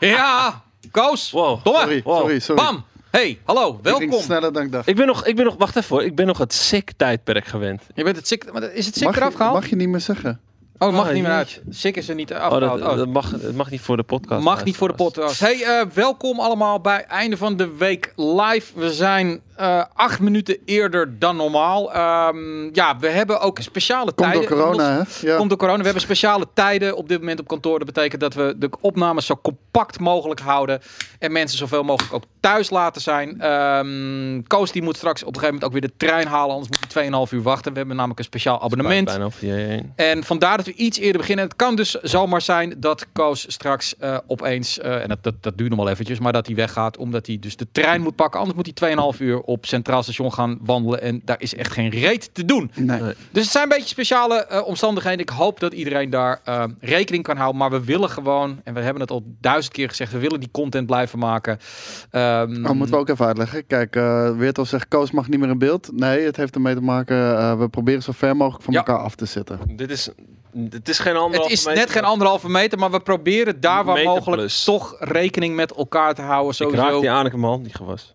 Ja, Koos. Wow. Domme. Sorry, Wow. sorry, sorry. Bam. Hey, hallo, Ik ging welkom. sneller dan ik dacht. Ik ben nog, ik ben nog, wacht even hoor. Ik ben nog het sick tijdperk gewend. Je bent het ziek, maar is het Mag eraf je, gehaald? mag je niet meer zeggen. Oh, het mag Ah, niet meer uit. Ziek is er niet Oh, afgehaald. dat, Oh, dat mag, het mag niet voor de podcast. Mag niet voor de podcast. Hey, eh, welkom allemaal bij einde van de week live. We zijn eh, acht minuten eerder dan normaal. Ehm, ja, we hebben ook speciale Komt door tijden. corona, hè? Ja. Komt door corona. We hebben speciale tijden op dit moment op kantoor. Dat betekent dat we de opnames zo compact mogelijk houden. En mensen zoveel mogelijk ook thuis laten zijn. Ehm Koos die moet straks op een gegeven moment ook weer de trein halen. Anders moet hij 2,5 uur wachten. We hebben namelijk een speciaal abonnement. Heen. En vandaar dat we iets eerder beginnen. Het kan dus zomaar zijn dat Koos straks eh, opeens, eh, en dat, dat, dat duurt nog wel eventjes, maar dat hij weggaat omdat hij dus de trein moet pakken. Anders moet hij 2,5 uur op Centraal Station gaan wandelen en daar is echt geen reet te doen. Nee. Nee. Dus het zijn een beetje speciale eh, omstandigheden. Ik hoop dat iedereen daar eh, rekening kan houden. Maar we willen gewoon, en we hebben het al duizend keer gezegd, we willen die content blijven maken. Ehm, Oh, moeten we ook even uitleggen. Kijk, eh Weertov zegt, Koos mag niet meer in beeld. Nee, het heeft ermee te maken, eh, we proberen zo ver mogelijk van Ja. elkaar af te zitten. Dit is, het is geen anderhalve het is meter. net geen anderhalve meter, maar we proberen daar waar mogelijk plus. toch rekening met elkaar te houden. Ik Sowieso. raak die aan, ik mijn hand niet gewas.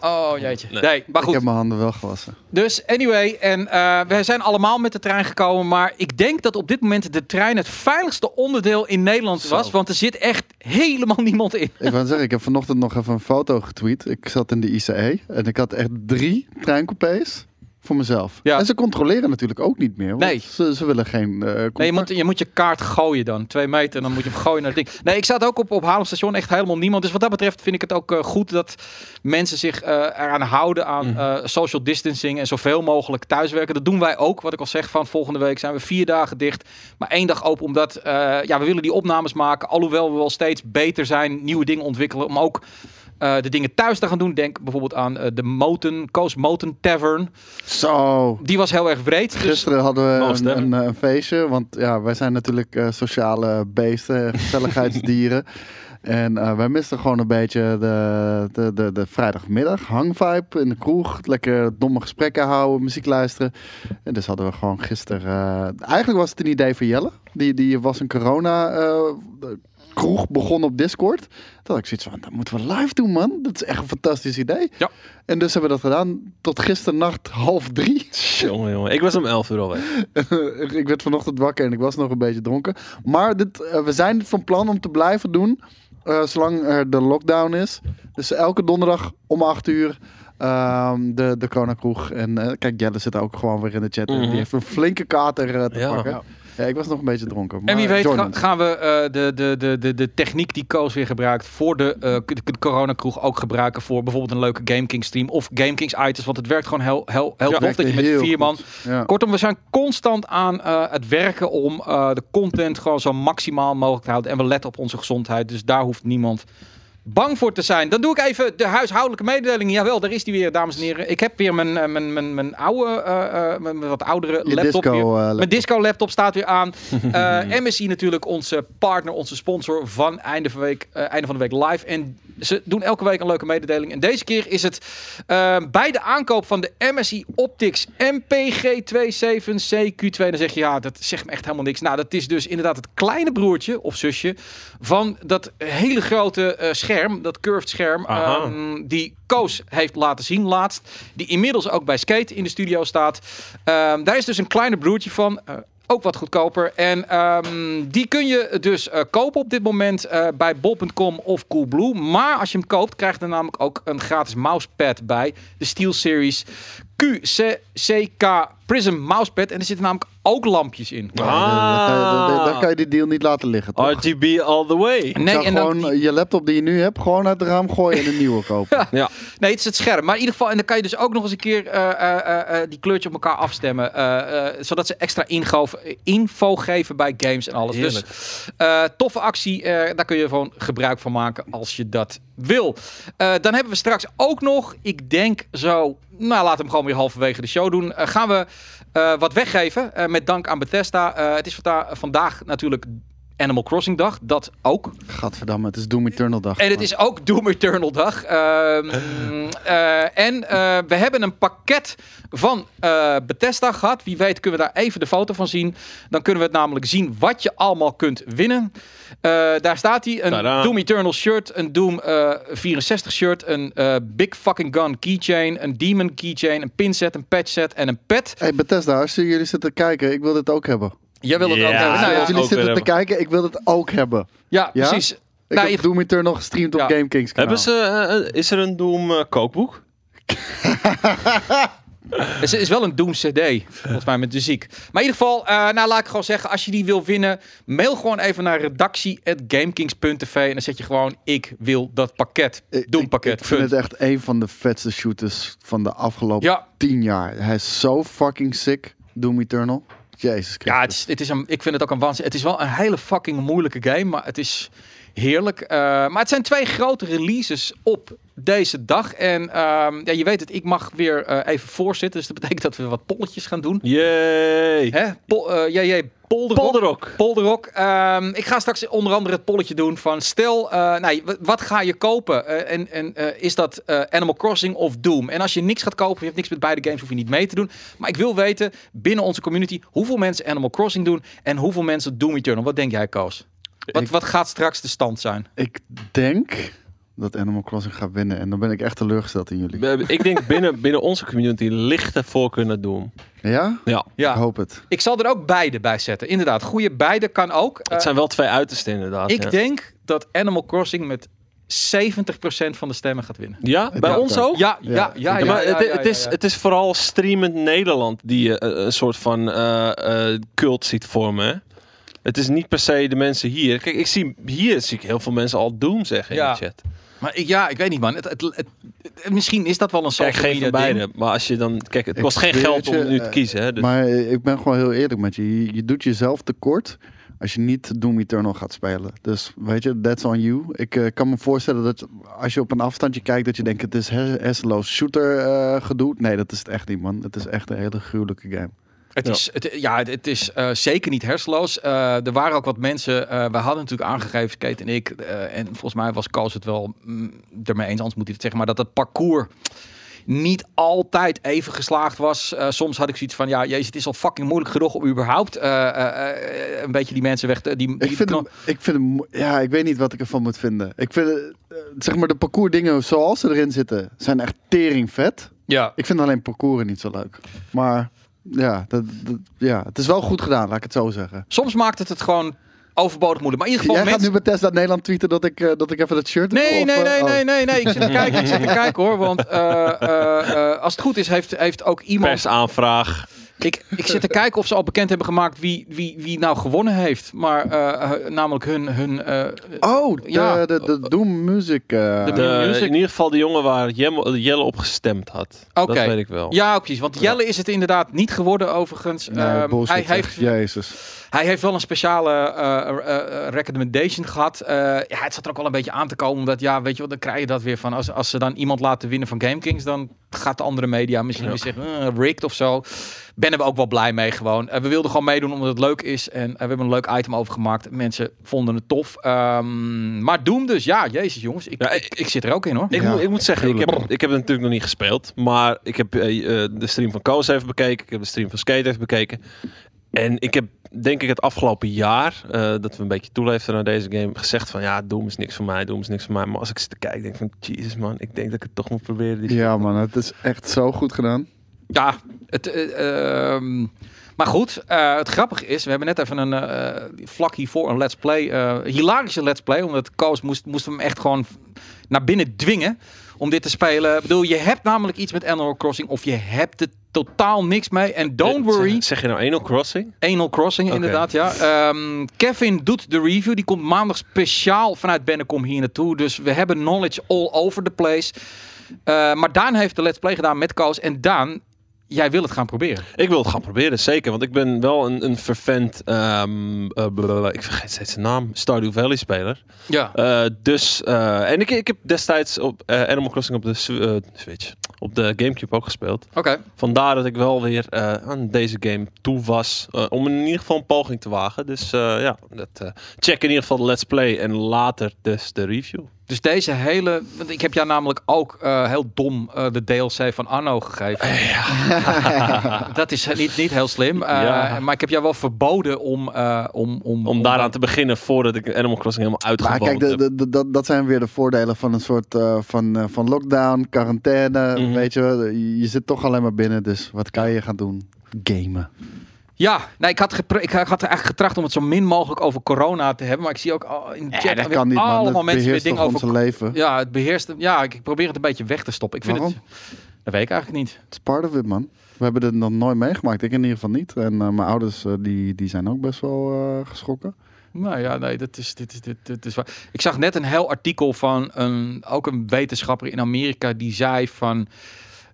Oh jeetje. Nee. Nee, maar Ik goed. heb mijn handen wel gewassen. Dus anyway, en eh, we zijn allemaal met de trein gekomen. Maar ik denk dat op dit moment de trein het veiligste onderdeel in Nederland Zo. was. Want er zit echt helemaal niemand in. Ik wou zeggen, ik heb vanochtend nog even een foto getweet. Ik zat in de ICE en ik had echt drie treincoupés voor mezelf. Ja. En ze controleren natuurlijk ook niet meer. Want Nee. Ze, ze willen geen eh Nee, je moet, je moet je kaart gooien dan. Twee meter, en dan moet je hem gooien naar het ding. Nee, ik zat ook op, op Haarlem station, echt helemaal niemand. Dus wat dat betreft vind ik het ook eh, goed dat mensen zich eh, eraan houden aan Mhm. eh, social distancing en zoveel mogelijk thuiswerken. Dat doen wij ook. Wat ik al zeg, van volgende week zijn we vier dagen dicht, maar één dag open. Omdat eh, ja, we willen die opnames maken. Alhoewel we wel steeds beter zijn, nieuwe dingen ontwikkelen. Om ook de dingen thuis te gaan doen. Denk bijvoorbeeld aan eh, de Moten, Coast Moten Tavern. Zo. Die was heel erg breed. Dus Gisteren hadden we een, hè? een, eh, een feestje, want ja, wij zijn natuurlijk eh, sociale beesten, gezelligheidsdieren. en eh, wij misten gewoon een beetje de, de, de, de vrijdagmiddag hangvibe in de kroeg. Lekker domme gesprekken houden, muziek luisteren. En dus hadden we gewoon gisteren... eh, eigenlijk was het een idee van Jelle. Die, die was een corona... eh, kroeg begonnen op Discord. Had ik zoiets van, dat moeten we live doen, man. Dat is echt een fantastisch idee. Ja. En dus hebben we dat gedaan tot gisternacht half drie. Jongen, jongen. Ik was om 11 uur al weg. ik werd vanochtend wakker en ik was nog een beetje dronken. Maar dit, eh, we zijn van plan om te blijven doen. eh, zolang er de lockdown is. Dus elke donderdag om 8 uur. ehm, de, de Corona kroeg. En eh, kijk, Jelle zit ook gewoon weer in de chat. en Mhm. Die heeft een flinke kater eh, te Ja. pakken. Ja, ik was nog een beetje dronken. En wie weet gaan we eh, de, de, de, de, de techniek die Koos weer gebruikt voor de, eh de, coronakroeg ook gebruiken voor bijvoorbeeld een leuke GameKings stream of GameKings items. Want het werkt gewoon heel, heel, heel Ja, tof dat je met vier man... Ja. Kortom, we zijn constant aan eh, het werken om eh, de content gewoon zo maximaal mogelijk te houden. En we letten op onze gezondheid. Dus daar hoeft niemand bang voor te zijn. Dan doe ik even de huishoudelijke mededeling. Jawel, daar is die weer, dames en heren. Ik heb weer mijn, eh, mijn, mijn, mijn oude, eh, eh, mijn wat oudere Je laptop disco, weer. laptop. Mijn disco laptop staat weer aan. MSI natuurlijk onze partner, onze sponsor van einde van, week, einde van de week live. En ze doen elke week een leuke mededeling. En deze keer is het bij de aankoop van de MSI Optics MPG27CQ2. Dan zeg je, ja, dat zegt me echt helemaal niks. Nou, dat is dus inderdaad het kleine broertje of zusje van dat hele grote eh, scherm, dat curved scherm, ehm, die Koos heeft laten zien laatst. Die inmiddels ook bij Skate in de studio staat. Ehm, daar is dus een kleine broertje van. eh, ook wat goedkoper. En ehm, die kun je dus eh, kopen op dit moment eh, bij bol.com of Coolblue. Maar als je hem koopt, krijg je er namelijk ook een gratis mousepad bij. De Steel Series QCK Prism mousepad. En er zitten namelijk ook lampjes in. Ja, dan, kan je, die deal niet laten liggen, toch? RGB all the way. Nee, en dan, gewoon je laptop die je nu hebt, gewoon uit het raam gooien en een nieuwe kopen. Ja. Nee, het is het scherm. Maar in ieder geval, en dan kan je dus ook nog eens een keer eh, eh, eh, eh, die kleurtje op elkaar afstemmen. eh, eh, zodat ze extra info, info geven bij games en alles. Heerlijk. Dus eh, toffe actie. eh, daar kun je gewoon gebruik van maken als je dat wil. Eh, dan hebben we straks ook nog, ik denk zo, nou laten we hem gewoon weer halverwege de show doen. Gaan we wat weggeven eh, met dank aan Bethesda. Eh, het is vanda- vandaag natuurlijk Animal Crossing dag. Dat ook. Gadverdamme, het is Doom Eternal dag. En het is ook Doom Eternal dag. Ehm, eh, en eh, we hebben een pakket van eh, Bethesda gehad. Wie weet kunnen we daar even de foto van zien. Dan kunnen we het namelijk zien wat je allemaal kunt winnen. Eh, daar staat hij. Een Tadaa. Doom Eternal shirt. Een Doom eh, 64 shirt. Een eh, Big Fucking Gun keychain. Een Demon keychain. Een pinset. Een patchset. En een pet. Hey Bethesda, als jullie zitten kijken, ik wil dit ook hebben. Jij wil het Ja, ook hebben. Nou, als ja, jullie zitten te hebben. kijken, ik wil het ook hebben. ja, Ja? precies. Ik Nou, heb je- Doom Eternal gestreamd op Ja. Game Kings kanaal. Hebben ze, eh, is er een Doom eh, kookboek? Het is wel een Doom CD, volgens mij met muziek. Maar in ieder geval, eh, nou laat ik gewoon zeggen, als je die wil winnen, mail gewoon even naar redactie.gamekings.tv en dan zet je gewoon, ik wil dat pakket. Ik- Doom ik- pakket. Ik, vind het echt een van de vetste shooters van de afgelopen Ja. tien jaar. Hij is zo fucking sick, Doom Eternal. Jezus Christus. Ja, het is, het is een, ik vind het ook een waanzin. Het is wel een hele fucking moeilijke game, maar het is heerlijk. Eh, maar het zijn twee grote releases op deze dag. En ehm, ja, je weet het, ik mag weer eh, even voorzitten. Dus dat betekent dat we wat polletjes gaan doen. Yay! Hè? Jij, Polderok. Polderok. Polderok. Ehm, ik ga straks onder andere het polletje doen van stel, eh, nou, wat ga je kopen? En en is dat Animal Crossing of Doom? En als je niks gaat kopen, je hebt niks met beide games, hoef je niet mee te doen. Maar ik wil weten binnen onze community hoeveel mensen Animal Crossing doen en hoeveel mensen Doom Eternal. Wat denk jij, Koos? Wat, Ik- wat gaat straks de stand zijn? Ik denk dat Animal Crossing gaat winnen. En dan ben ik echt teleurgesteld in jullie. Eh, Ik denk binnen, binnen onze community lichte voorkeur naar Doom. Ja? Ja. Ja, Ik hoop het. ik zal er ook beide bij zetten. Inderdaad, goede beide kan ook. Het Eh, zijn wel twee uitersten inderdaad. ik ja. denk dat Animal Crossing met 70% van de stemmen gaat winnen. Ja, bij Ja, ons ook? Ja, ja, ja. Ja, ja, Ja, maar ja, het, ja, het, is, ja. het is vooral streamend Nederland die je eh, een soort van eh, eh, cult ziet vormen. hè? Het is niet per se de mensen hier. Kijk, ik zie hier zie ik heel veel mensen al Doom zeggen Ja. in de chat. Maar ik, ja, ik weet niet, man. Het, het, het- het- misschien is dat wel een Kijk, social geen media van beide. Maar als je dan... Kijk, het Ik kost geen geld om nu te eh, kiezen. Hè? Dus, Maar ik ben gewoon heel eerlijk met je. je. Je doet jezelf tekort als je niet Doom Eternal gaat spelen. Dus weet je, that's on you. Ik eh, kan me voorstellen dat als je op een afstandje kijkt... dat je denkt, het is her- hersenloos shooter eh, gedoe. Nee, dat is het echt niet, man. Het is echt een hele gruwelijke game. Het Ja. is, het, ja, het, is eh, zeker niet hersenloos. Eh, er waren ook wat mensen, eh, we hadden natuurlijk aangegeven, Kate en ik, en volgens mij was Koos het wel mm, ermee eens, anders moet hij het zeggen, maar dat het parcours niet altijd even geslaagd was. Soms had ik zoiets van, ja, jezus, het is al fucking moeilijk genoeg om überhaupt een beetje die mensen weg te... Die, die Ik vind, hem, ik vind hem, ja, ik weet niet wat ik ervan moet vinden. Ik vind, zeg maar, de parcours dingen zoals ze erin zitten, zijn echt tering vet. ja, Ik vind alleen parcours niet zo leuk. Maar ja, dat, dat- ja, het is wel goed gedaan, laat ik het zo zeggen. soms maakt het het gewoon overbodig moeilijk. Maar in ieder geval, Jij gaat mensen... nu bij Tesla Nederland tweeten dat ik, eh, dat ik even dat shirt heb, Nee, of, nee, eh, nee, oh. nee, nee, nee. Ik zit te kijken, ik zit te kijken hoor. Want eh, eh, eh, als het goed is, heeft, heeft ook iemand... persaanvraag. Ik, ik zit te kijken of ze al bekend hebben gemaakt wie, wie, wie nou gewonnen heeft. Maar eh, eh, namelijk hun... hun eh, Oh, de, Ja. de, de, Doom Music. eh, De- De, Music. in ieder geval de jongen waar Jelle, Jelle op gestemd had. Oké. Dat weet ik wel. ja, ook precies. Want Jelle is het inderdaad niet geworden overigens. nee, Ehm, hij, heeft, Jezus. Hij heeft wel een speciale eh, eh, eh, recommendation gehad. Eh, ja, het zat er ook wel een beetje aan te komen. Omdat, ja, weet je wat, dan krijg je dat weer van... Als, als ze dan iemand laten winnen van GameKings... dan gaat de andere media misschien Ja. weer zeggen... rigged of zo. Ben we ook wel blij mee gewoon. Eh, we wilden gewoon meedoen omdat het leuk is. En we hebben een leuk item over gemaakt. Mensen vonden het tof. Ehm, maar Doom dus, ja, jezus jongens. Ik, Ja, ik, ik zit er ook in hoor. Ik, Ja, moet, ik moet zeggen, ik heb, ik heb het natuurlijk nog niet gespeeld. Maar ik heb de stream van Koos even bekeken. Ik heb de stream van Skate even bekeken. En ik heb, denk ik, het afgelopen jaar, eh, dat we een beetje toeleefden naar deze game, gezegd van ja, Doom is niks voor mij, Doom is niks voor mij. Maar als ik zit te kijken, denk ik van, jezus man, ik denk dat ik het toch moet proberen. Die Ja man, het is echt zo goed gedaan. Ja, het, eh, ehm, maar goed, eh, het grappige is, we hebben net even een eh, vlak hiervoor een let's play, eh, hilarische let's play, omdat Koos moest, moest hem echt gewoon naar binnen dwingen om dit te spelen. Ik bedoel, je hebt namelijk iets met Animal Crossing of je hebt er totaal niks mee. En don't Eh, worry, Zeg, zeg je nou Anal Crossing? Anal Crossing inderdaad, ja. Ehm, Kevin doet de review. Die komt maandag speciaal vanuit Bennekom hier naartoe. Dus we hebben knowledge all over the place. Eh, maar Daan heeft de let's play gedaan met Koos. En Daan, jij wil het gaan proberen. Ik wil het gaan proberen, zeker. Want ik ben wel een, een vervent, blablabla, ik vergeet steeds zijn naam, Stardew Valley speler. Ja. Eh, dus, eh, en ik, ik heb destijds op Animal Crossing op de Sw- Switch, op de Gamecube ook gespeeld. Oké. Vandaar dat ik wel weer aan deze game toe was. om in ieder geval een poging te wagen. Dus ja, dat, check in ieder geval de Let's Play en later dus de review. Dus deze hele... Want ik heb jou namelijk ook eh, heel dom eh, de DLC van Anno gegeven. dat is niet, niet heel slim. Eh, Ja. Maar ik heb jou wel verboden om... eh, om, om, Om daaraan te beginnen voordat ik Animal Crossing helemaal Maar uitgewoond kijk, de, de, de- dat, dat zijn weer de voordelen van een soort eh, van, eh, van lockdown, quarantaine. Mhm. Weet je, je zit toch alleen maar binnen. Dus wat kan je gaan doen? Gamen. Ja, nee, ik, had ik had eigenlijk getracht om het zo min mogelijk over corona te hebben. Maar ik zie ook al in de chat Ja, kan niet, allemaal Het mensen weer dingen over... leven. Ja, het beheerst... Ja, ik, ik probeer het een beetje weg te stoppen. Ik vind Waarom? het... Dat weet ik eigenlijk niet. Het is part of it, man. We hebben dit nog nooit meegemaakt. Ik in ieder geval niet. En eh, mijn ouders eh, die, die zijn ook best wel eh, geschrokken. Nou ja, nee, dat is, dit is, dit, dit is waar. Ik zag net een heel artikel van een, ook een wetenschapper in Amerika die zei van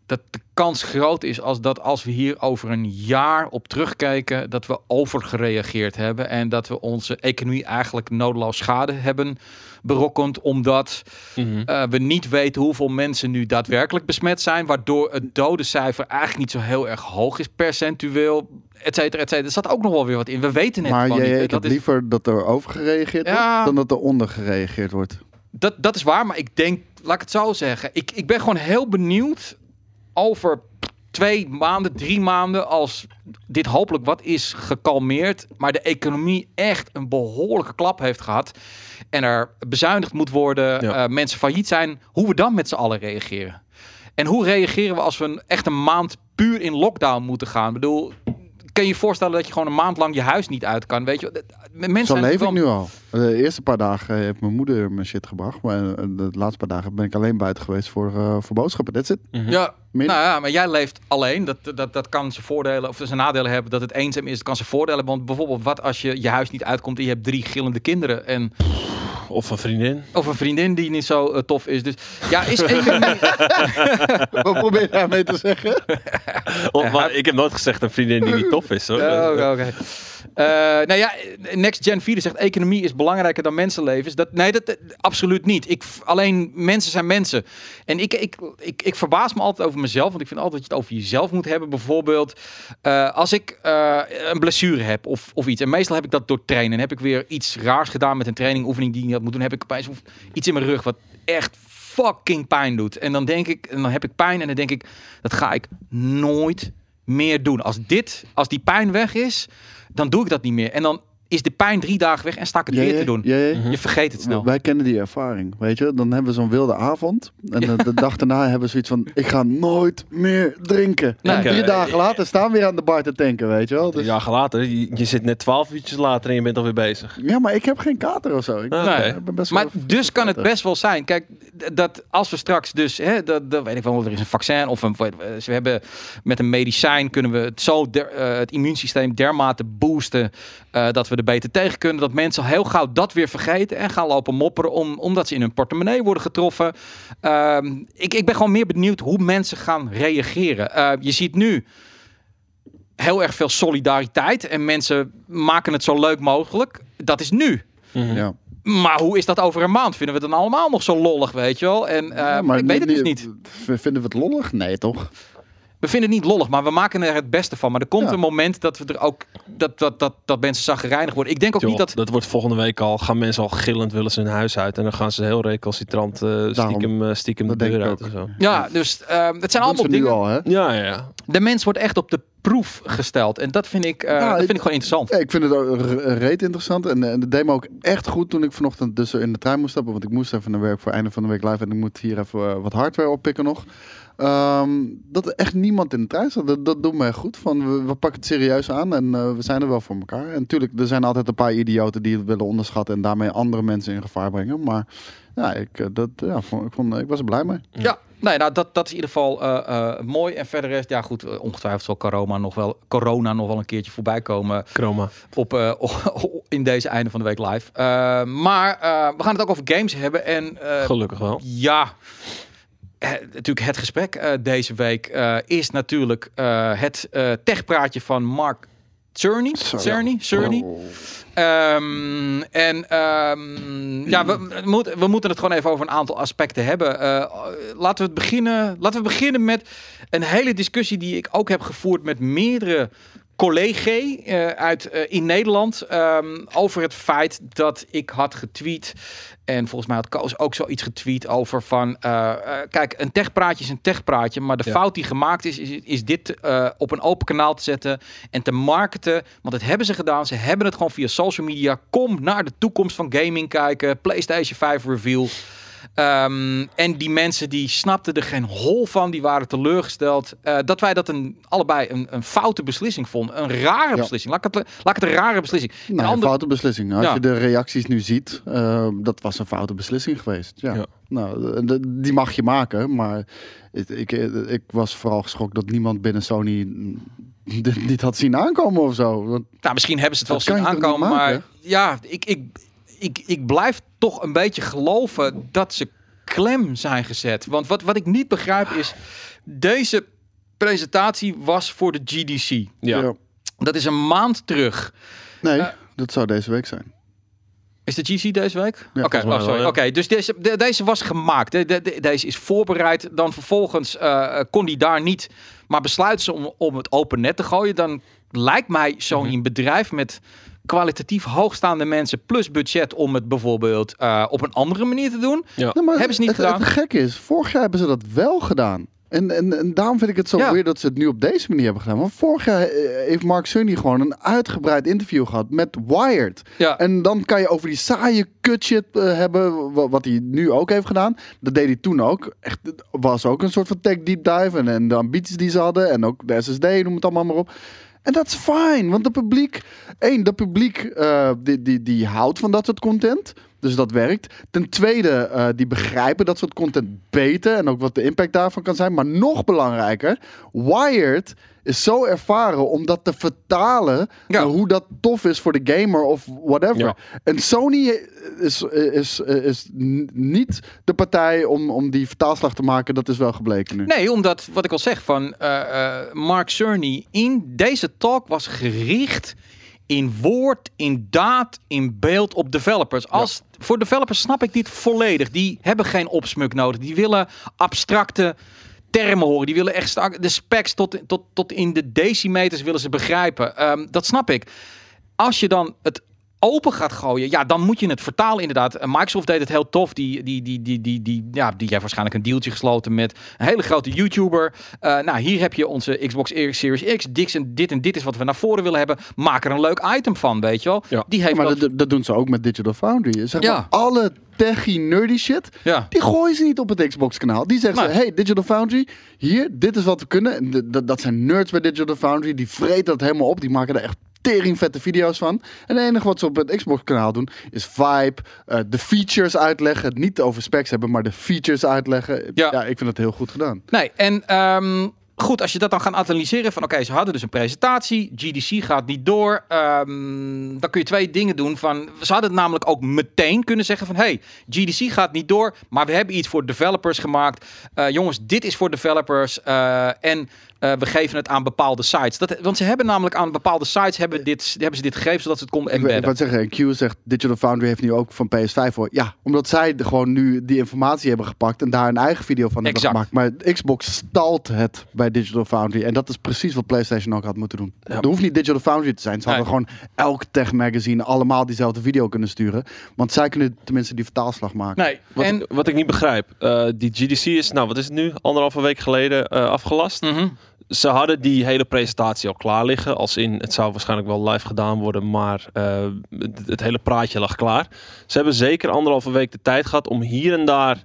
dat de kans groot is als dat als we hier over een jaar op terugkijken, dat we overgereageerd hebben en dat we onze economie eigenlijk nodeloos schade hebben berokkend, omdat Mhm. eh, we niet weten hoeveel mensen nu daadwerkelijk besmet zijn, waardoor het dodencijfer eigenlijk niet zo heel erg hoog is percentueel, et cetera, et cetera. Er zat ook nog wel weer wat in. We weten het maar gewoon jij, niet. ik Dat heb is- liever dat er over gereageerd Ja. wordt, dan dat er onder gereageerd wordt. Dat, dat is waar, maar ik denk, laat ik het zo zeggen. Ik, ik ben gewoon heel benieuwd over twee maanden, drie maanden, als dit hopelijk wat is gekalmeerd, maar de economie echt een behoorlijke klap heeft gehad en er bezuinigd moet worden, Ja. eh, mensen failliet zijn, hoe we dan met z'n allen reageren. En hoe reageren we als we een, echt een maand puur in lockdown moeten gaan? Ik bedoel, kan je je voorstellen dat je gewoon een maand lang je huis niet uit kan? Weet je, dat- mensen Zo leef ik nu al. De eerste paar dagen heeft mijn moeder mijn shit gebracht. Maar eh, de laatste paar dagen ben ik alleen buiten geweest voor, eh, voor boodschappen. That's it. Mhm. Ja, Meer- nou ja, maar jij leeft alleen. Dat, dat, dat kan zijn voordelen of zijn nadelen hebben. Dat het eenzaam is, dat kan zijn voordelen hebben. Want bijvoorbeeld, wat als je je huis niet uitkomt en je hebt drie gillende kinderen en Of een vriendin. of een vriendin die niet zo eh, tof is. Dus ja, is economie. Wat probeer je daarmee te zeggen? Of, maar ik heb nooit gezegd een vriendin die niet tof is. Hoor. Oh, Oké, oké. Nou ja, Next Gen 4 zegt economie is belangrijker dan mensenlevens. Dat, nee, dat, dat- absoluut niet. Ik, alleen mensen zijn mensen. En ik, ik, ik, ik verbaas me altijd over mezelf. Want ik vind altijd dat je het over jezelf moet hebben. Bijvoorbeeld eh, als ik eh, een blessure heb of, of iets. En meestal heb ik dat door trainen. Heb ik weer iets raars gedaan met een training, oefening die ik had moeten doen. Heb ik opeens iets in mijn rug wat echt fucking pijn doet. En dan denk ik, en dan heb ik pijn en dan denk ik, dat ga ik nooit meer doen. Als dit, als die pijn weg is, dan doe ik dat niet meer. En dan is de pijn drie dagen weg en sta ik het weer te doen. Ja, ja. Mhm. Je vergeet het snel. Wij kennen die ervaring, weet je. Dan hebben we zo'n wilde avond. En de, de dag daarna hebben we zoiets van... Ik ga nooit meer drinken. Nee. en drie dagen later staan we weer aan de bar te tanken, weet je wel. Dus, ja. later, je, je zit net twaalf uurtjes later en je bent alweer bezig. maar ik heb geen kater of zo. Ik, Ah, Nee. oké. ik ben best Maar wel dus kan het best wel zijn. Kijk, dat als we straks dus, hè, dat, dat weet ik wel, er is een vaccin of een, we hebben met een medicijn kunnen we het zo der- eh, het immuunsysteem dermate boosten eh, dat we er beter tegen kunnen. Dat mensen heel gauw dat weer vergeten en gaan lopen mopperen om, omdat ze in hun portemonnee worden getroffen. Ehm, ik, ik ben gewoon meer benieuwd hoe mensen gaan reageren. Eh, je ziet nu heel erg veel solidariteit en mensen maken het zo leuk mogelijk. Dat is nu. Mhm. Ja. Maar hoe is dat over een maand? Vinden we het dan allemaal nog zo lollig, weet je wel? En eh, Ja, ik weet het dus niet. Vinden we het lollig? Nee, toch? We vinden het niet lollig, maar we maken er het beste van. Maar er komt Ja. een moment dat we er ook dat, dat, dat, dat mensen zagrijnig worden. Ik denk ook Joh, niet dat. dat wordt volgende week al. Gaan mensen al gillend willen ze hun huis uit. En dan gaan ze heel recalcitrant eh, stiekem, eh, stiekem de deur uit en zo. Ja, dus eh, het zijn allemaal dingen. al, hè? Ja, ja, ja. De mens wordt echt op de proef gesteld. En dat vind ik, eh, Ja, dat ik- vind ik gewoon interessant. Ja, ik vind het ook re- reet interessant. En, en het deed me ook echt goed toen ik vanochtend dus in de trein moest stappen. Want ik moest even naar werk voor einde van de week live. En ik moet hier even eh, wat hardware oppikken nog. Ehm, dat er echt niemand in de trein zat. Dat, dat doet me echt goed. Van, we, we pakken het serieus aan en eh, we zijn er wel voor elkaar. En natuurlijk, er zijn altijd een paar idioten die het willen onderschatten. En daarmee andere mensen in gevaar brengen. Maar ja, ik, eh, dat, ja, vond, ik, vond, ik was er blij mee. Ja, nee, nou, dat, dat is in ieder geval eh, eh, mooi. En verder is, ja goed, eh, ongetwijfeld zal corona nog wel, corona nog wel een keertje voorbij komen. Chroma. op, in deze einde van de week live. Maar we gaan het ook over games hebben. En Gelukkig wel. ja, natuurlijk het gesprek deze week is natuurlijk het techpraatje van Mark Cerny. Zo, Cerny. Cerny. Oh. Ehm, en ehm, ja, we, moeten, we moeten het gewoon even over een aantal aspecten hebben. Eh, laten, we het beginnen, laten we beginnen met een hele discussie die ik ook heb gevoerd met meerdere collega's eh, uit eh, in Nederland ehm, over het feit dat ik had getweet en volgens mij had Koos ook zoiets getweet over van eh, eh, kijk een techpraatje is een techpraatje maar de Ja. fout die gemaakt is is, is dit eh, op een open kanaal te zetten en te marketen. Want dat hebben ze gedaan. Ze hebben het gewoon via social media. Kom naar de toekomst van gaming kijken. PlayStation 5 reveal Ehm, en die mensen die snapten er geen hol van, die waren teleurgesteld. eh, dat wij dat een, allebei een, een foute beslissing vonden. Een rare Ja. beslissing. Laat ik, het, laat ik het een rare beslissing. Nou, Een een ander- foute beslissing. Als Ja. je de reacties nu ziet, eh, dat was een foute beslissing geweest. Ja. Ja. Nou, de- die mag je maken, maar ik, ik, ik was vooral geschokt dat niemand binnen Sony dit niet had zien aankomen of zo. Want Nou, misschien hebben ze het wel zien aankomen. Maar ja, ik, ik, ik, ik blijf toch een beetje geloven dat ze klem zijn gezet. Want wat, wat ik niet begrijp is, deze presentatie was voor de GDC. Ja. Dat is een maand terug. Nee, Eh, dat zou deze week zijn. Is de GC deze week? Ja, Oké, oh, sorry. Oké, dus deze, de- deze was gemaakt. De- de- de- deze is voorbereid. Dan vervolgens eh, kon die daar niet. Maar besluiten ze om, om het open net te gooien. Dan lijkt mij zo'n een bedrijf met kwalitatief hoogstaande mensen plus budget om het bijvoorbeeld eh, op een andere manier te doen. Ja. Nee, maar Hebben ze niet het, gedaan? Het gekke is, vorig jaar hebben ze dat wel gedaan. En, en, en daarom vind ik het zo Ja. weird dat ze het nu op deze manier hebben gedaan. Want vorig jaar eh, heeft Mark Cerny gewoon een uitgebreid interview gehad met Wired. Ja, En dan kan je over die saaie kutshit eh, hebben, wa- wat hij nu ook heeft gedaan. Dat deed hij toen ook. Echt, het was ook een soort van tech deep dive. En, en de ambities die ze hadden. En ook de SSD, noem het allemaal maar op. En dat is fijn, want het publiek... één, dat publiek eh, die, die, die houdt van dat soort content. Dus dat werkt. Ten tweede, eh, die begrijpen dat soort content beter. En ook wat de impact daarvan kan zijn. Maar nog belangrijker, Wired is zo ervaren om dat te vertalen Ja. naar hoe dat tof is voor de gamer of whatever. Ja. En Sony is, is, is niet de partij om, om die vertaalslag te maken. Dat is wel gebleken nu. Nee, omdat wat ik al zeg van eh, eh, Mark Cerny in deze talk was gericht in woord, in daad, in beeld op developers. Als voor developers snap ik dit volledig. Die hebben geen opsmuk nodig. Die willen abstracte termen horen. Die willen echt de specs tot, tot, tot in de decimeters willen ze begrijpen. Ehm, dat snap ik. Als je dan het open gaat gooien, ja, dan moet je het vertalen inderdaad. Microsoft deed het heel tof. Die, die, die, die, die, die, ja, die heeft waarschijnlijk een dealtje gesloten met een hele grote YouTuber. Eh, nou, hier heb je onze Xbox Series X. Dit en dit en dit is wat we naar voren willen hebben. Maak er een leuk item van, weet je wel. Ja. Die heeft maar dat- doen ze ook met Digital Foundry. Zeg Ja. maar, alle techie nerdy shit, ja. die gooien ze niet op het Xbox kanaal. Die zeggen Nee. ze, hey Digital Foundry, hier, dit is wat we kunnen. D- dat zijn nerds bij Digital Foundry, die vreten dat helemaal op. Die maken er echt tering vette video's van. En het enige wat ze op het Xbox kanaal doen, is vibe, eh, de features uitleggen. Het niet over specs hebben, maar de features uitleggen. Ja. Ja, ik vind het heel goed gedaan. Nee, en ehm, goed, als je dat dan gaat analyseren van oké, ze hadden dus een presentatie, GDC gaat niet door, ehm, dan kun je twee dingen doen van, ze hadden het namelijk ook meteen kunnen zeggen van hey, GDC gaat niet door, maar we hebben iets voor developers gemaakt. Eh, jongens, dit is voor developers eh, en eh, we geven het aan bepaalde sites. Dat, want ze hebben namelijk aan bepaalde sites hebben, dit, hebben ze dit gegeven zodat ze het konden wil- ik embedden. wou zeggen, Q zegt Digital Foundry heeft nu ook van PS5 voor. Ja, omdat zij de- gewoon nu die informatie hebben gepakt en daar een eigen video van hebben Exact. gemaakt. Maar Xbox stalt het bij Digital Foundry. En dat is precies wat PlayStation ook had moeten doen. Ja. Er hoeft niet Digital Foundry te zijn. Ze hadden gewoon elk tech magazine allemaal diezelfde video kunnen sturen. Want zij kunnen tenminste die vertaalslag maken. Nee, Wat, en... ik, wat ik niet begrijp, eh, die GDC is, nou wat is het nu, anderhalve week geleden eh, afgelast. Mhm. Ze hadden die hele presentatie al klaar liggen. Als in, het zou waarschijnlijk wel live gedaan worden, maar eh, het, het hele praatje lag klaar. Ze hebben zeker anderhalve week de tijd gehad om hier en daar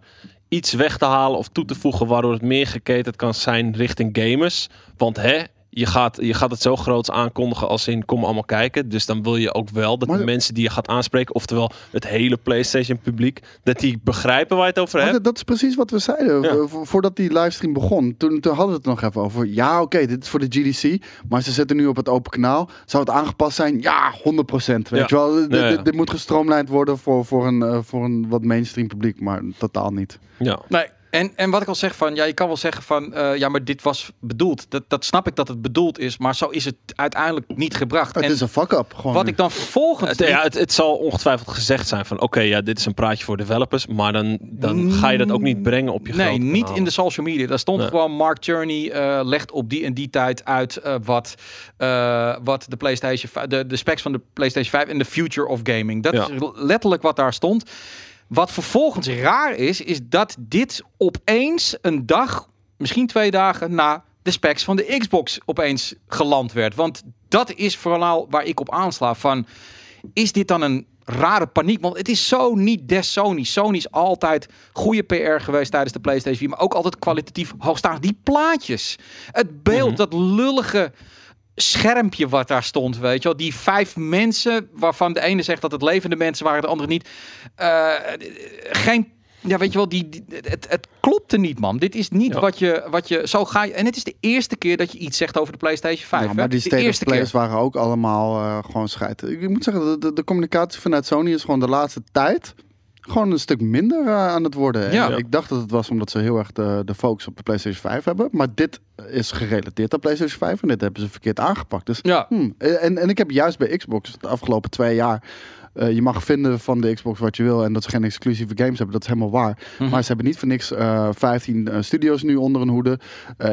iets weg te halen of toe te voegen, waardoor het meer geketend kan zijn richting gamers. Want hè, je gaat, je gaat het zo groots aankondigen als in kom allemaal kijken. Dus dan wil je ook wel dat Maar- de mensen die je gaat aanspreken, oftewel het hele PlayStation publiek, dat die begrijpen waar je het over hebt. dat, dat is precies wat we zeiden Ja. eh, vo- voordat die livestream begon. Toen, toen hadden we het nog even over. Ja, oké, dit is voor de GDC. Maar ze zitten nu op het open kanaal. Zou het aangepast zijn? Ja, 100%. Weet Ja. je wel? D- Ja, ja. Dit, dit moet gestroomlijnd worden voor, voor, een, eh, voor een wat mainstream publiek. Maar totaal niet. Ja. Nee. En, en wat ik al zeg van, ja, je kan wel zeggen van, eh, ja, maar dit was bedoeld. Dat, dat snap ik dat het bedoeld is, maar zo is het uiteindelijk niet gebracht. Het en is een fuck-up. Gewoon wat nu. ik dan vervolgens... Het, ja, het, het zal ongetwijfeld gezegd zijn van oké, ja, dit is een praatje voor developers, maar dan, dan ga je dat ook niet brengen op je Nee, niet in de social media. Daar stond Nee. gewoon Mark Turney eh, legt op die en die tijd uit eh, wat, eh, wat de PlayStation 5, de, de specs van de PlayStation 5 en de future of gaming. Dat Ja. is letterlijk wat daar stond. Wat vervolgens raar is, is dat dit opeens een dag, misschien twee dagen na de specs van de Xbox opeens geland werd. Want dat is vooral waar ik op aansla van, is dit dan een rare paniek? Want het is zo niet des Sony. Sony is altijd goede PR geweest tijdens de PlayStation 4, maar ook altijd kwalitatief hoogstaand. Die plaatjes, het beeld, Mhm. dat lullige schermpje wat daar stond, weet je wel. Die vijf mensen, waarvan de ene zegt dat het levende mensen waren, de andere niet. Eh, geen, ja, weet je wel, die, die- het, het klopte niet, man. Dit is niet Ja. wat, je, wat je, zo ga je, en het is de eerste keer dat je iets zegt over de PlayStation 5. Ja, hè? maar die de eerste plays keer. waren ook allemaal eh, gewoon scheid. Ik moet zeggen, de, de, de communicatie vanuit Sony is gewoon de laatste tijd gewoon een stuk minder eh, aan het worden. En. Ik dacht dat het was omdat ze heel erg de, de focus op de PlayStation 5 hebben. Maar dit is gerelateerd aan PlayStation 5 en dit hebben ze verkeerd aangepakt. Dus, Ja. hmm, en, en ik heb juist bij Xbox de afgelopen twee jaar... eh, je mag vinden van de Xbox wat je wil en dat ze geen exclusieve games hebben. Dat is helemaal waar. Mhm. Maar ze hebben niet voor niks eh 15 eh, studio's nu onder hun hoede.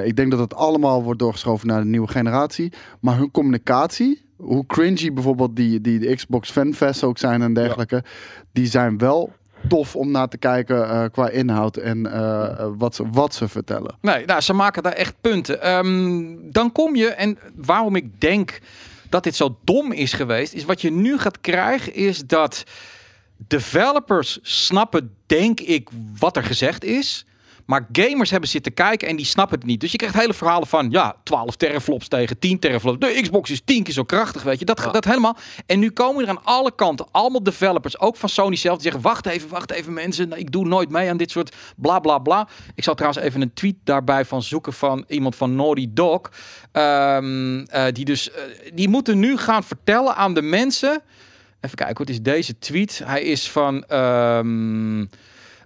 Ik denk dat het allemaal wordt doorgeschoven naar de nieuwe generatie. Maar hun communicatie, hoe cringy bijvoorbeeld die, die de Xbox fanfests ook zijn en dergelijke, die zijn wel tof om naar te kijken eh, qua inhoud en eh, wat, ze, wat ze vertellen. Nee, nou, ze maken daar echt punten. Ehm, dan kom je, en waarom ik denk dat dit zo dom is geweest, is wat je nu gaat krijgen, is dat developers snappen, denk ik, wat er gezegd is. Maar gamers hebben zitten kijken en die snappen het niet. Dus je krijgt hele verhalen van, ja, 12 teraflops tegen 10 teraflops. De Xbox is 10 keer zo krachtig, weet je. Dat, Ja. dat helemaal. En nu komen er aan alle kanten allemaal developers, ook van Sony zelf, die zeggen, wacht even, wacht even mensen. Nou, Ik doe nooit mee aan dit soort bla bla bla. Ik zal trouwens even een tweet daarbij van zoeken van iemand van Naughty Dog. Ehm, eh, die dus, eh, die moeten nu gaan vertellen aan de mensen... Even kijken, wat is deze tweet? Hij is van ehm,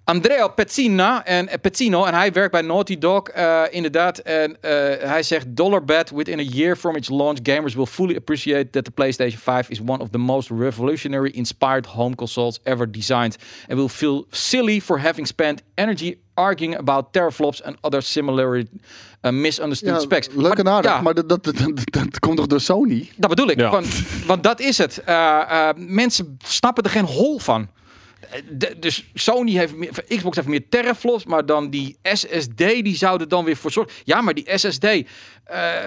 Andrea Pezzina en eh, Pezzino en hij werkt bij Naughty Dog eh, inderdaad. En eh, hij zegt dollar bet within a year from its launch, gamers will fully appreciate that the PlayStation 5 is one of the most revolutionary inspired home consoles ever designed, and will feel silly for having spent energy arguing about teraflops and other similarly uh, misunderstood specs. leuk en aardig, ja, maar dat, dat, dat, dat, dat komt toch door Sony? dat bedoel ik. Ja. Want, want dat is het. Eh, eh, mensen snappen er geen hol van. De- dus Sony heeft meer, Xbox heeft meer teraflops, maar dan die SSD die zouden dan weer voor zorgen. Ja, maar die SSD, eh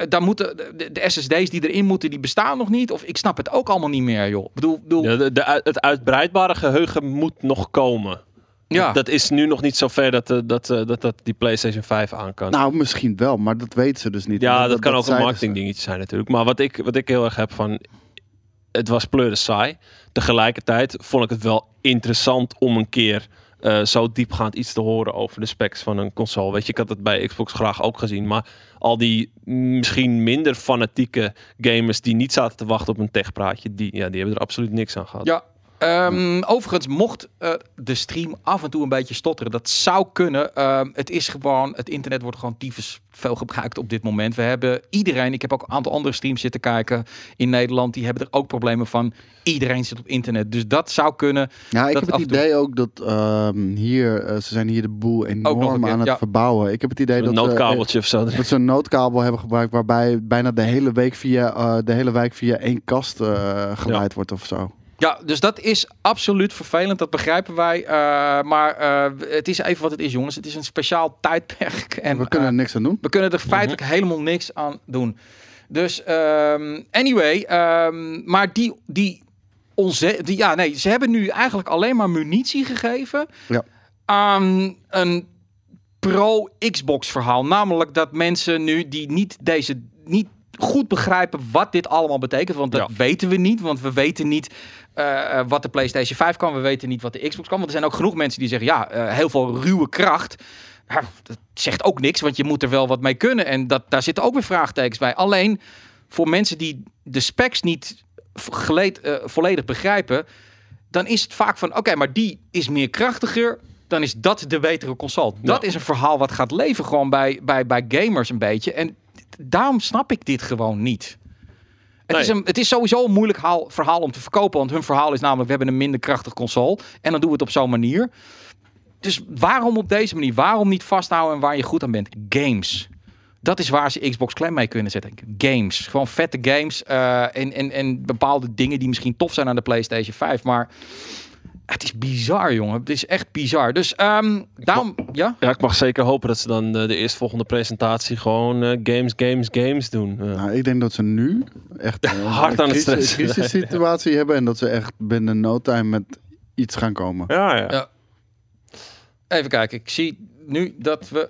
daar moeten de, de SSD's die erin moeten, die bestaan nog niet. Of ik snap het ook allemaal niet meer, joh. Ik bedoel, bedoel Ja, de, de, het uitbreidbare geheugen moet nog komen. ja. Dat is nu nog niet zo ver dat, eh, dat, eh, dat, dat die PlayStation 5 aan kan. Nou, misschien wel, maar dat weten ze dus niet. ja, dat, kan ook een zeiden ze. marketing dingetje zijn natuurlijk. Maar wat ik, wat ik heel erg heb van... Het was pleuren saai. Tegelijkertijd vond ik het wel interessant om een keer... eh, zo diepgaand iets te horen over de specs van een console. Weet je, ik had het bij Xbox graag ook gezien. Maar al die misschien minder fanatieke gamers die niet zaten te wachten op een techpraatje, die, ja, die hebben er absoluut niks aan gehad. Ja. Ehm, overigens, mocht eh, de stream af en toe een beetje stotteren, dat zou kunnen. Ehm, het is gewoon, het internet wordt gewoon tyfus veel gebruikt op dit moment. We hebben iedereen, ik heb ook een aantal andere streams zitten kijken in Nederland, die hebben er ook problemen van. Iedereen zit op internet, dus dat zou kunnen. Ja, ik dat heb het toe- idee ook dat ehm, hier, eh, ze zijn hier de boel een enorm keer, aan het ja. verbouwen. Ik heb het idee Een dat ze, noodkabeltje of zo. dat ze een noodkabel hebben gebruikt waarbij bijna de hele week via eh, de hele wijk via één kast eh, geleid wordt of zo. Ja, dus dat is absoluut vervelend, dat begrijpen wij. Eh, maar eh, het is even wat het is, jongens. Het is een speciaal tijdperk. En we kunnen eh, er niks aan doen. We kunnen er feitelijk helemaal niks aan doen. Dus, ehm, anyway, ehm, maar die, die, onze, die, ja, nee, ze hebben nu eigenlijk alleen maar munitie gegeven Ja. aan een pro-Xbox verhaal. Namelijk dat mensen nu die niet deze, niet goed begrijpen wat dit allemaal betekent. Want dat Ja. weten we niet, want we weten niet eh, eh, wat de PlayStation 5 kan. We weten niet wat de Xbox kan. Want er zijn ook genoeg mensen die zeggen, ja, eh, heel veel ruwe kracht. Ja, dat zegt ook niks, want je moet er wel wat mee kunnen. En dat, daar zitten ook weer vraagtekens bij. Alleen voor mensen die de specs niet geleed, volledig begrijpen, dan is het vaak van, oké, maar die is meer krachtiger dan is dat de betere console. Dat Ja. is een verhaal wat gaat leven gewoon bij, bij, bij gamers een beetje. En daarom snap ik dit gewoon niet. Het, Nee. is een, het is sowieso een moeilijk haal- verhaal om te verkopen. Want hun verhaal is namelijk, we hebben een minder krachtig console. En dan doen we het op zo'n manier. Dus waarom op deze manier? Waarom niet vasthouden en waar je goed aan bent? Games. Dat is waar ze Xbox klem mee kunnen zetten. Games. Gewoon vette games. eh, en, en, en bepaalde dingen die misschien tof zijn aan de PlayStation 5. Maar het is bizar, jongen. Het is echt bizar. Dus ehm, daarom... Ja? Ja, ik mag zeker hopen dat ze dan eh, de eerstvolgende presentatie gewoon eh, games, games, games doen. Eh, Nou, ik denk dat ze nu echt Hard aan het crisis- stressen crisissituatie hebben en dat ze echt binnen no time met iets gaan komen. ja, ja. Ja. Even kijken. Ik zie nu dat we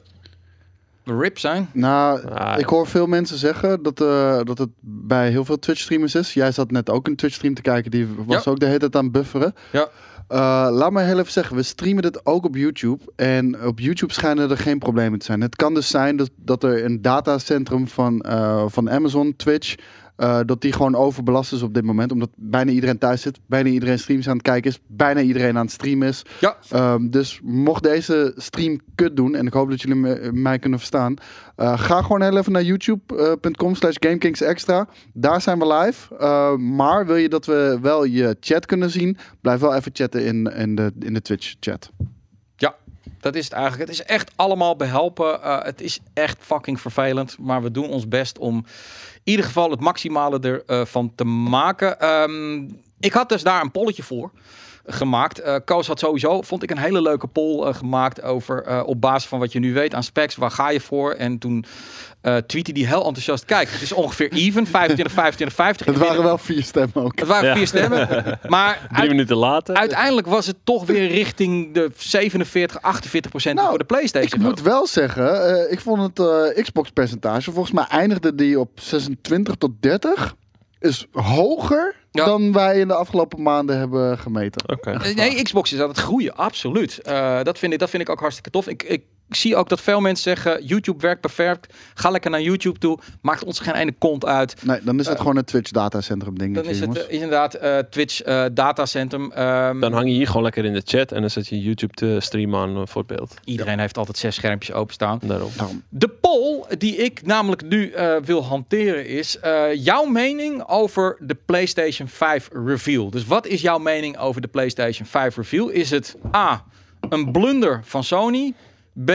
rip zijn. Nou, Ah, ik hoor veel mensen zeggen dat, eh, dat het bij heel veel Twitch-streamers is. Jij zat net ook een Twitch-stream te kijken, die was Ja. ook de hele tijd aan het bufferen. Ja. Eh, laat me heel even zeggen, we streamen dit ook op YouTube. En op YouTube schijnen er geen problemen te zijn. Het kan dus zijn dat, dat er een datacentrum van, eh, van Amazon, Twitch, eh, dat die gewoon overbelast is op dit moment. Omdat bijna iedereen thuis zit, bijna iedereen streams aan het kijken is, bijna iedereen aan het streamen is. Ja. Ehm, dus mocht deze stream kut doen, en ik hoop dat jullie me- mij kunnen verstaan, eh, ga gewoon heel even naar youtube.com slash GameKingsExtra. Daar zijn we live. Eh, maar wil je dat we wel je chat kunnen zien, blijf wel even chatten in, in, de, in de Twitch chat. Dat is het eigenlijk. Het is echt allemaal behelpen. Eh, het is echt fucking vervelend. Maar we doen ons best om in ieder geval het maximale ervan van te maken. Ehm, ik had dus daar een polletje voor gemaakt. Eh Koos had sowieso, vond ik, een hele leuke poll eh, gemaakt over eh, op basis van wat je nu weet aan specs. Waar ga je voor? En toen eh tweette hij heel enthousiast. Kijk, het is ongeveer even. 25, 25, 50. Het waren wel vier stemmen ook. Het waren Ja. vier stemmen. Maar Drie minuten later. uiteindelijk was het toch weer richting de 47, 48 procent Nou, voor de PlayStation. Ik moet wel zeggen, eh, ik vond het eh, Xbox-percentage, volgens mij eindigde die op 26 tot 30. Is hoger Ja. dan wij in de afgelopen maanden hebben gemeten. Oké. Nee, Xbox is aan het groeien, absoluut. Eh, dat, vind ik, dat vind ik ook hartstikke tof. Ik, ik zie ook dat veel mensen zeggen, YouTube werkt perfect. Ga lekker naar YouTube toe. Maakt ons geen ene kont uit. Nee, dan is het gewoon een Twitch datacentrum ding. Dan is het eh, inderdaad eh, Twitch eh, datacentrum. Ehm, Dan hang je hier gewoon lekker in de chat en dan zet je YouTube te streamen aan eh, voor het beeld. iedereen heeft altijd zes schermpjes openstaan. Daarom. Daarom. De poll die ik namelijk nu eh, wil hanteren is eh, jouw mening over de PlayStation 5 reveal. Dus wat is jouw mening over de PlayStation 5 reveal? Is het A, een blunder van Sony? B,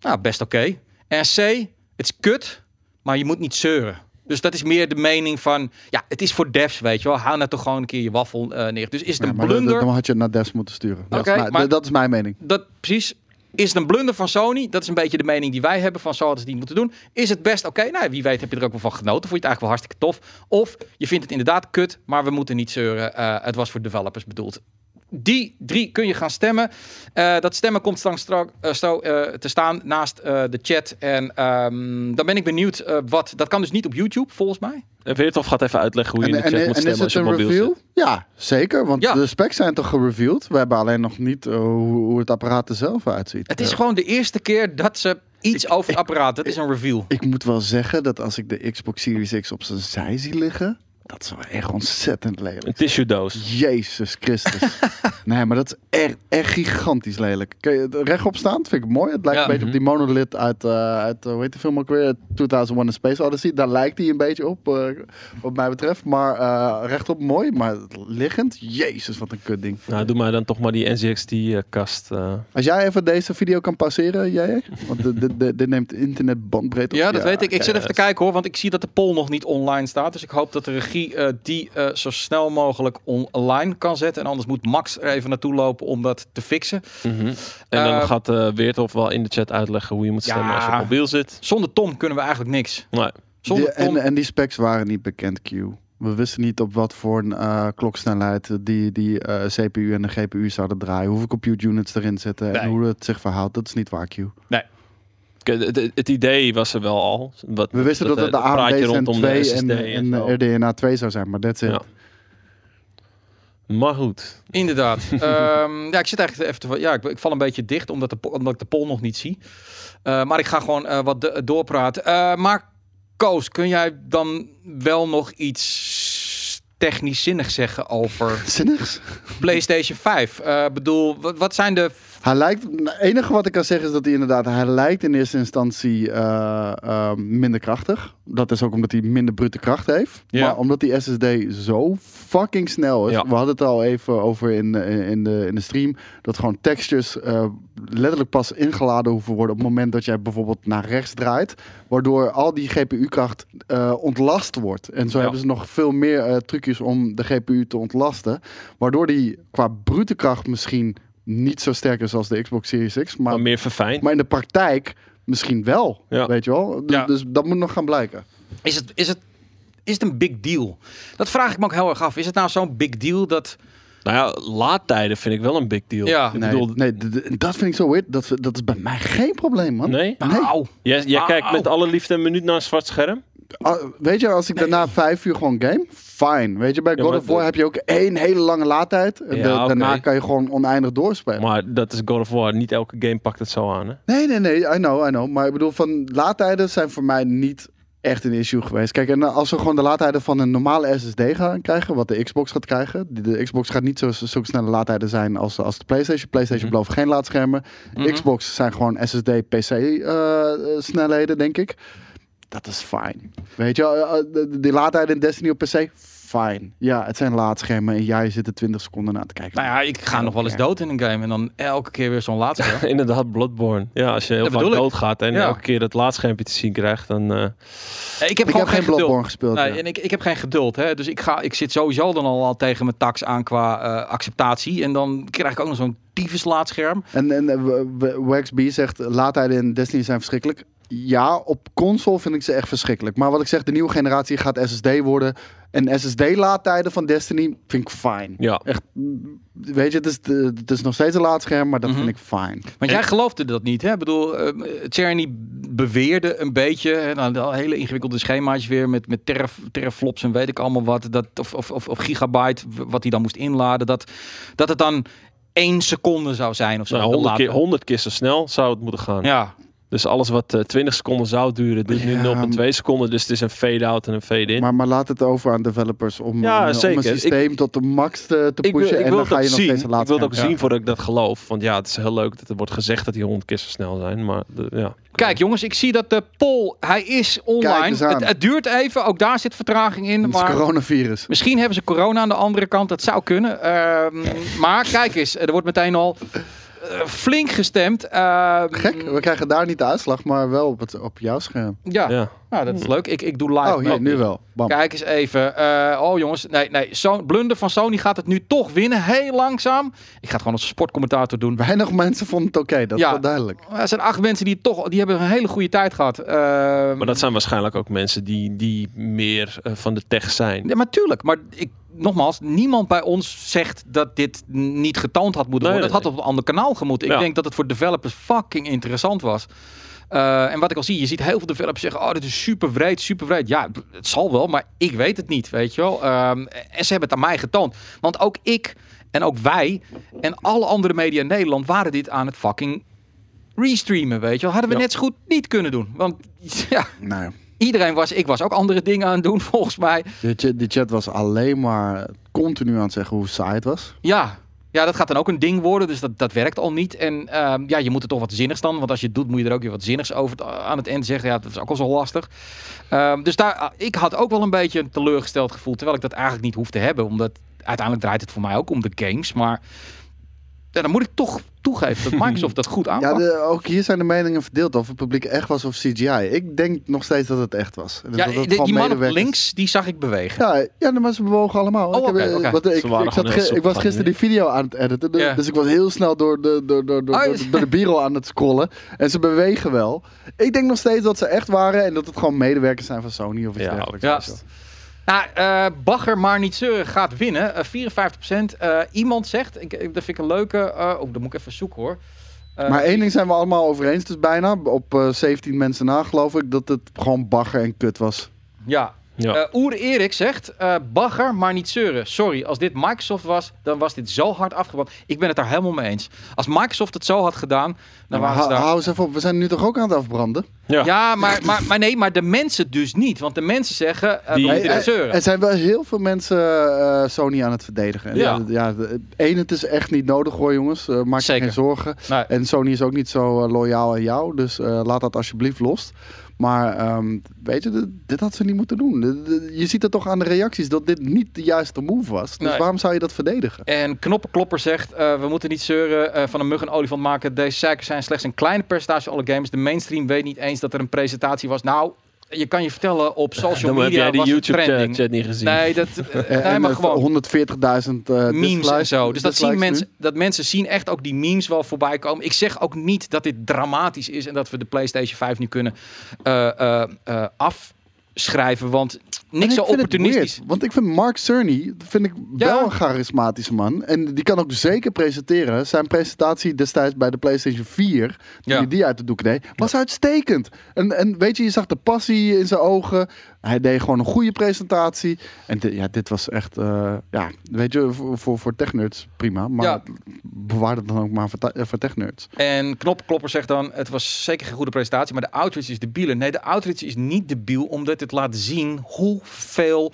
nou best oké. En C, het is kut, maar je moet niet zeuren. Dus dat is meer de mening van, ja, het is voor devs, weet je wel. Hou nou toch gewoon een keer je waffel eh, neer. Dus is het een maar blunder? dan had je het naar Devs moeten sturen. Dat, Oké, is, mijn- maar- dat is mijn mening. dat precies. Is het een blunder van Sony? Dat is een beetje de mening die wij hebben van zo hadden ze het niet moeten doen. Is het best oké? Nou, wie weet heb je er ook wel van genoten. Vond je het eigenlijk wel hartstikke tof. Of je vindt het inderdaad kut, maar we moeten niet zeuren. Eh, het was voor developers bedoeld. Die drie kun je gaan stemmen. Eh, dat stemmen komt straks strak, eh, zo, eh, te staan naast eh, de chat. En ehm, dan ben ik benieuwd eh, wat. Dat kan dus niet op YouTube, volgens mij. En Veertof gaat even uitleggen hoe je En, in de en, chat moet en is stemmen als het je een mobiel reveal? zit. Ja, zeker. Want Ja. de specs zijn toch gereveeld. We hebben alleen nog niet hoe, hoe het apparaat er zelf uitziet. Het is Ja. gewoon de eerste keer dat ze iets over het apparaat. Dat is een reveal. Ik moet wel zeggen dat als ik de Xbox Series X op zijn zij zie liggen, dat is wel echt ontzettend lelijk. Een tissue doos. Jezus Christus. nee, maar dat is echt, echt gigantisch lelijk. Kun je het rechtop staan? Dat vind ik mooi. Het lijkt Ja. een beetje op die monolith uit, eh uit eh, hoe heet de film ook weer? 2001 A Space Odyssey. Daar lijkt hij een beetje op, eh, wat mij betreft. Maar eh, rechtop mooi, maar liggend, jezus, wat een kut ding. Nou, doe maar dan toch maar die NZXT-kast. eh. Als jij even deze video kan passeren, jij? Want dit, dit, dit, dit neemt internetbandbreedte op. Ja, dat weet ik. Ik zit even te kijken hoor, want ik zie dat de poll nog niet online staat. Dus ik hoop dat de regie eh, die eh, zo snel mogelijk online kan zetten. En anders moet Max er even naartoe lopen om dat te fixen. Mhm. En dan Eh, gaat eh Weerthof wel in de chat uitleggen hoe je moet stemmen Ja. als je op mobiel zit. Zonder Tom kunnen we eigenlijk niks. Nee. Zonder Die- Tom, en, en die specs waren niet bekend, Q. We wisten niet op wat voor een eh, kloksnelheid die, die eh, CPU en de GPU zouden draaien. Hoeveel compute units erin zitten en Nee. hoe het zich verhoudt. Dat is niet waar, Q. Kijk, Het, het- het idee was er wel al. Wat, We wisten dat, het de praatje AMD Zen rondom 2 de en, en, en. RDNA 2 zou zijn, maar that's it. Ja. Maar goed. Inderdaad. Ehm, ja, ik zit eigenlijk even te, ja, ik, ik val een beetje dicht omdat, de, omdat ik de poll nog niet zie. Eh, maar ik ga gewoon eh, wat de- doorpraten. Eh, maar Koos, kun jij dan wel nog iets technisch zinnig zeggen over Zinnigs. PlayStation 5? Eh bedoel, wat, wat zijn de... Hij lijkt, het enige wat ik kan zeggen is dat hij inderdaad, hij lijkt in eerste instantie eh, eh, minder krachtig. Dat is ook omdat hij minder brute kracht heeft. Ja. Maar omdat die SSD zo fucking snel is. Ja. We hadden het al even over in, in, de, in de stream. Dat gewoon textures eh, letterlijk pas ingeladen hoeven worden op het moment dat jij bijvoorbeeld naar rechts draait. Waardoor al die GPU-kracht ontlast wordt. En zo Ja. hebben ze nog veel meer trucjes om de GPU te ontlasten. Waardoor die qua brute kracht misschien niet zo sterk is als de Xbox Series X. Maar, Maar meer verfijnd. maar in de praktijk misschien wel. Ja. Weet je wel? Dus, Ja. dus dat moet nog gaan blijken. Is het, is, het, is het een big deal? Dat vraag ik me ook heel erg af. Is het nou zo'n big deal dat... Nou ja, laadtijden vind ik wel een big deal. Ja. ik Nee, bedoel, nee dat vind ik zo weird. Dat, dat is bij mij geen probleem, man. nee? Nou, Jij, jij Au. kijkt met alle liefde een minuut naar een zwart scherm? Ah, weet je, als ik daarna vijf uur gewoon game, fine. Weet je, bij God of War heb je ook één hele lange laadtijd. En Ja, de- oké. Daarna kan je gewoon oneindig doorspelen. Maar dat is God of War. Niet elke game pakt het zo aan, hè? Nee, nee, nee, I know, I know. Maar ik bedoel, van laadtijden zijn voor mij niet echt een issue geweest. Kijk, en als we gewoon de laadtijden van een normale SSD gaan krijgen, wat de Xbox gaat krijgen. De, de Xbox gaat niet zo, zulke snelle laadtijden zijn als, als de PlayStation. PlayStation Mhm. belooft geen laadschermen. Mhm. Xbox zijn gewoon SSD-PC-snelheden, denk ik. Dat is fijn. Weet je, eh, eh, de, de laadtijden in Destiny op PC, fijn. Ja, het zijn laadschermen en jij zit er 20 seconden naar te kijken. nou ja, ik ga nog wel eens dood in een game. En dan elke keer weer zo'n laatste. Inderdaad, Bloodborne. Ja, als je heel Dat vaak bedoel ik. doodgaat en Ja. elke keer het laadschermpje te zien krijgt, dan... eh, ik heb ik gewoon heb geen geduld. Bloodborne gespeeld. Nee, ja. en ik, ik heb geen geduld. Hè? Dus ik, ga, ik zit sowieso dan al, al tegen mijn tax aan qua eh, acceptatie. En dan krijg ik ook nog zo'n tyfus laadscherm. En, en eh, w- w- WaxB zegt laadtijden in Destiny zijn verschrikkelijk. Ja, op console vind ik ze echt verschrikkelijk. Maar wat ik zeg, de nieuwe generatie gaat SSD worden. En SSD-laadtijden van Destiny vind ik fijn. ja. Echt, weet je, het is, de- het is nog steeds een laadscherm, maar dat Mhm. vind ik fijn. Want jij geloofde dat niet, hè? Ik bedoel, eh Czerny beweerde een beetje, hè, nou, de hele ingewikkelde schemaatjes weer met, met teraf, teraflops en weet ik allemaal wat, dat, of, of, of, of gigabyte, wat hij dan moest inladen, dat, dat het dan één seconde zou zijn of zo. Nou, te 100, keer, laten. 100 keer zo snel zou het moeten gaan. Ja, Dus alles wat eh, 20 seconden zou duren, duurt nu Ja, 0,2 seconden. Dus het is een fade-out en een fade-in. Maar, maar laat het over aan developers om, Ja, om, om zeker. een systeem tot de max te, te ik wil, pushen. ik en wil dan het ga ook je nog zien. steeds een Ik wil het ook zien voordat ik dat geloof. Want ja, het is heel leuk dat er wordt gezegd dat die 100 keer zo snel zijn. Maar de, ja. Kijk jongens, ik zie dat de poll, hij is Kijk online. eens aan. Het, het duurt even, ook daar zit vertraging in. Het is coronavirus. misschien hebben ze corona aan de andere kant, dat zou kunnen. Ehm, maar kijk eens, er wordt meteen al eh, flink gestemd. Ehm, Gek, we krijgen daar niet de uitslag, maar wel op, het, op jouw scherm. Ja, ja. Nou, dat is leuk. Ik, ik doe live. Oh, hier, nu wel. Bam. Kijk eens even. Eh, oh jongens, nee, nee. Zo, blunder van Sony gaat het nu toch winnen. Heel langzaam. Ik ga het gewoon als sportcommentator doen. Weinig mensen vonden het oké, dat Ja. is wel duidelijk. Er zijn acht mensen die toch, die hebben een hele goede tijd gehad. Eh, Maar dat zijn waarschijnlijk ook mensen die, die meer eh, van de tech zijn. Ja, maar tuurlijk. Maar ik, nogmaals, niemand bij ons zegt dat dit niet getoond had moeten Nee, worden. Het nee, had op een ander kanaal gemoeten. Ik Ja. denk dat het voor developers fucking interessant was. Eh, en wat ik al zie, je ziet heel veel developers zeggen: Oh, dit is super wreed, super wreed. Ja, het zal wel, maar ik weet het niet, weet je wel. Ehm, en ze hebben het aan mij getoond. Want ook ik en ook wij en alle andere media in Nederland waren dit aan het fucking restreamen, weet je wel. Hadden we Ja. net zo goed niet kunnen doen. Want ja, iedereen was, ik was ook andere dingen aan het doen, volgens mij. de, chat, de chat was alleen maar continu aan het zeggen hoe saai het was. Ja. Ja, dat gaat dan ook een ding worden, dus dat, dat werkt al niet. En ehm, ja, je moet er toch wat zinnigs dan, want als je het doet, moet je er ook weer wat zinnigs over aan het eind zeggen. Ja, dat is ook al zo lastig. Ehm, dus daar, ah, ik had ook wel een beetje een teleurgesteld gevoel, terwijl ik dat eigenlijk niet hoef te hebben, omdat uiteindelijk draait het voor mij ook om de games. Maar ja, dan moet ik toch toegeven dat Microsoft dat goed Ja, aanpakt. de, ook hier zijn de meningen verdeeld of het publiek echt was of CGI. Ik denk nog steeds dat het echt was. Ja, dat het die, man op links, die zag ik bewegen. Ja, ja, maar ze bewogen allemaal. Oh, ik, heb, wat, ik, zat ge- ik was gisteren die video aan het editen. de- Ja. Dus ik was heel snel door de, door, door, door, Oh, door de bureau aan het scrollen. En ze bewegen wel. Ik denk nog steeds dat ze echt waren. En dat het gewoon medewerkers zijn van Sony of iets Ja, dergelijks. ja. Nou, eh Bagger maar niet zeuren gaat winnen. Eh 54%. Eh, iemand zegt, ik, ik- dat vind ik een leuke... eh, oh, dan moet ik even zoeken hoor. Eh, Maar één ding zijn we allemaal over eens. Dus bijna op eh, 17 mensen na geloof ik. Dat het gewoon bagger en kut was. Ja, Ja. Eh, Oer Erik zegt, eh, bagger, maar niet zeuren. Sorry, als dit Microsoft was, dan was dit zo hard afgebrand. Ik ben het daar helemaal mee eens. Als Microsoft het zo had gedaan, dan waren ze daar... hou eens even op, we zijn nu toch ook aan het afbranden? ja. Ja, maar, maar, maar nee, maar de mensen dus niet. Want de mensen zeggen, eh Die- Hey, zeuren. Er zijn wel heel veel mensen eh, Sony aan het verdedigen. En Ja. ja. ja, de- één, het is echt niet nodig hoor jongens. Maak je geen zorgen. Nee. En Sony is ook niet zo loyaal aan jou. Dus eh, laat dat alsjeblieft los. Maar ehm, weet je, dit, dit had ze niet moeten doen. Je ziet het toch aan de reacties dat dit niet de juiste move was. Dus Nee. waarom zou je dat verdedigen? En Knoppenklopper zegt, eh, we moeten niet zeuren eh, van een mug een olifant maken. Deze cijfers zijn slechts een kleine percentage van alle games. De mainstream weet niet eens dat er een presentatie was. Nou, je kan je vertellen, op social Dan heb media jij die. YouTube-chat niet gezien. Nee, dat, eh, nee, en maar eh, gewoon 140.000 eh, memes en zo. Dus dat, zien mensen, dat mensen zien echt ook die memes wel voorbij komen. Ik zeg ook niet dat dit dramatisch is en dat we de PlayStation 5 nu kunnen eh, eh, eh, afschrijven. Want niks ik zo opportunistisch. weird, want ik vind Mark Cerny vind ik Ja. wel een charismatische man. En die kan ook zeker presenteren. Zijn presentatie destijds bij de PlayStation 4, toen Ja. hij die uit de doek deed, was uitstekend. En, en weet je, je zag de passie in zijn ogen. Hij deed gewoon een goede presentatie. En di- ja, dit was echt, eh, ja, weet je, voor, voor, voor technerds prima. Maar Ja. bewaar het dan ook maar voor, voor technerds. En Knoppenklopper zegt dan, het was zeker geen goede presentatie, maar de outreach is debiel. Nee, de outreach is niet debiel, omdat het laat zien hoeveel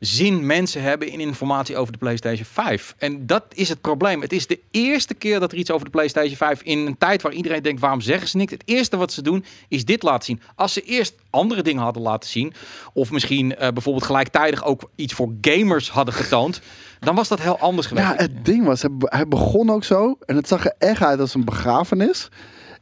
zin mensen hebben in informatie over de PlayStation 5. En dat is het probleem. Het is de eerste keer dat er iets over de PlayStation 5 in een tijd waar iedereen denkt, waarom zeggen ze niks? Het eerste wat ze doen is dit laten zien. Als ze eerst andere dingen hadden laten zien, of misschien eh, bijvoorbeeld gelijktijdig ook iets voor gamers hadden getoond, dan was dat heel anders geweest. Ja, het ding was, hij, be- hij begon ook zo. En het zag er echt uit als een begrafenis.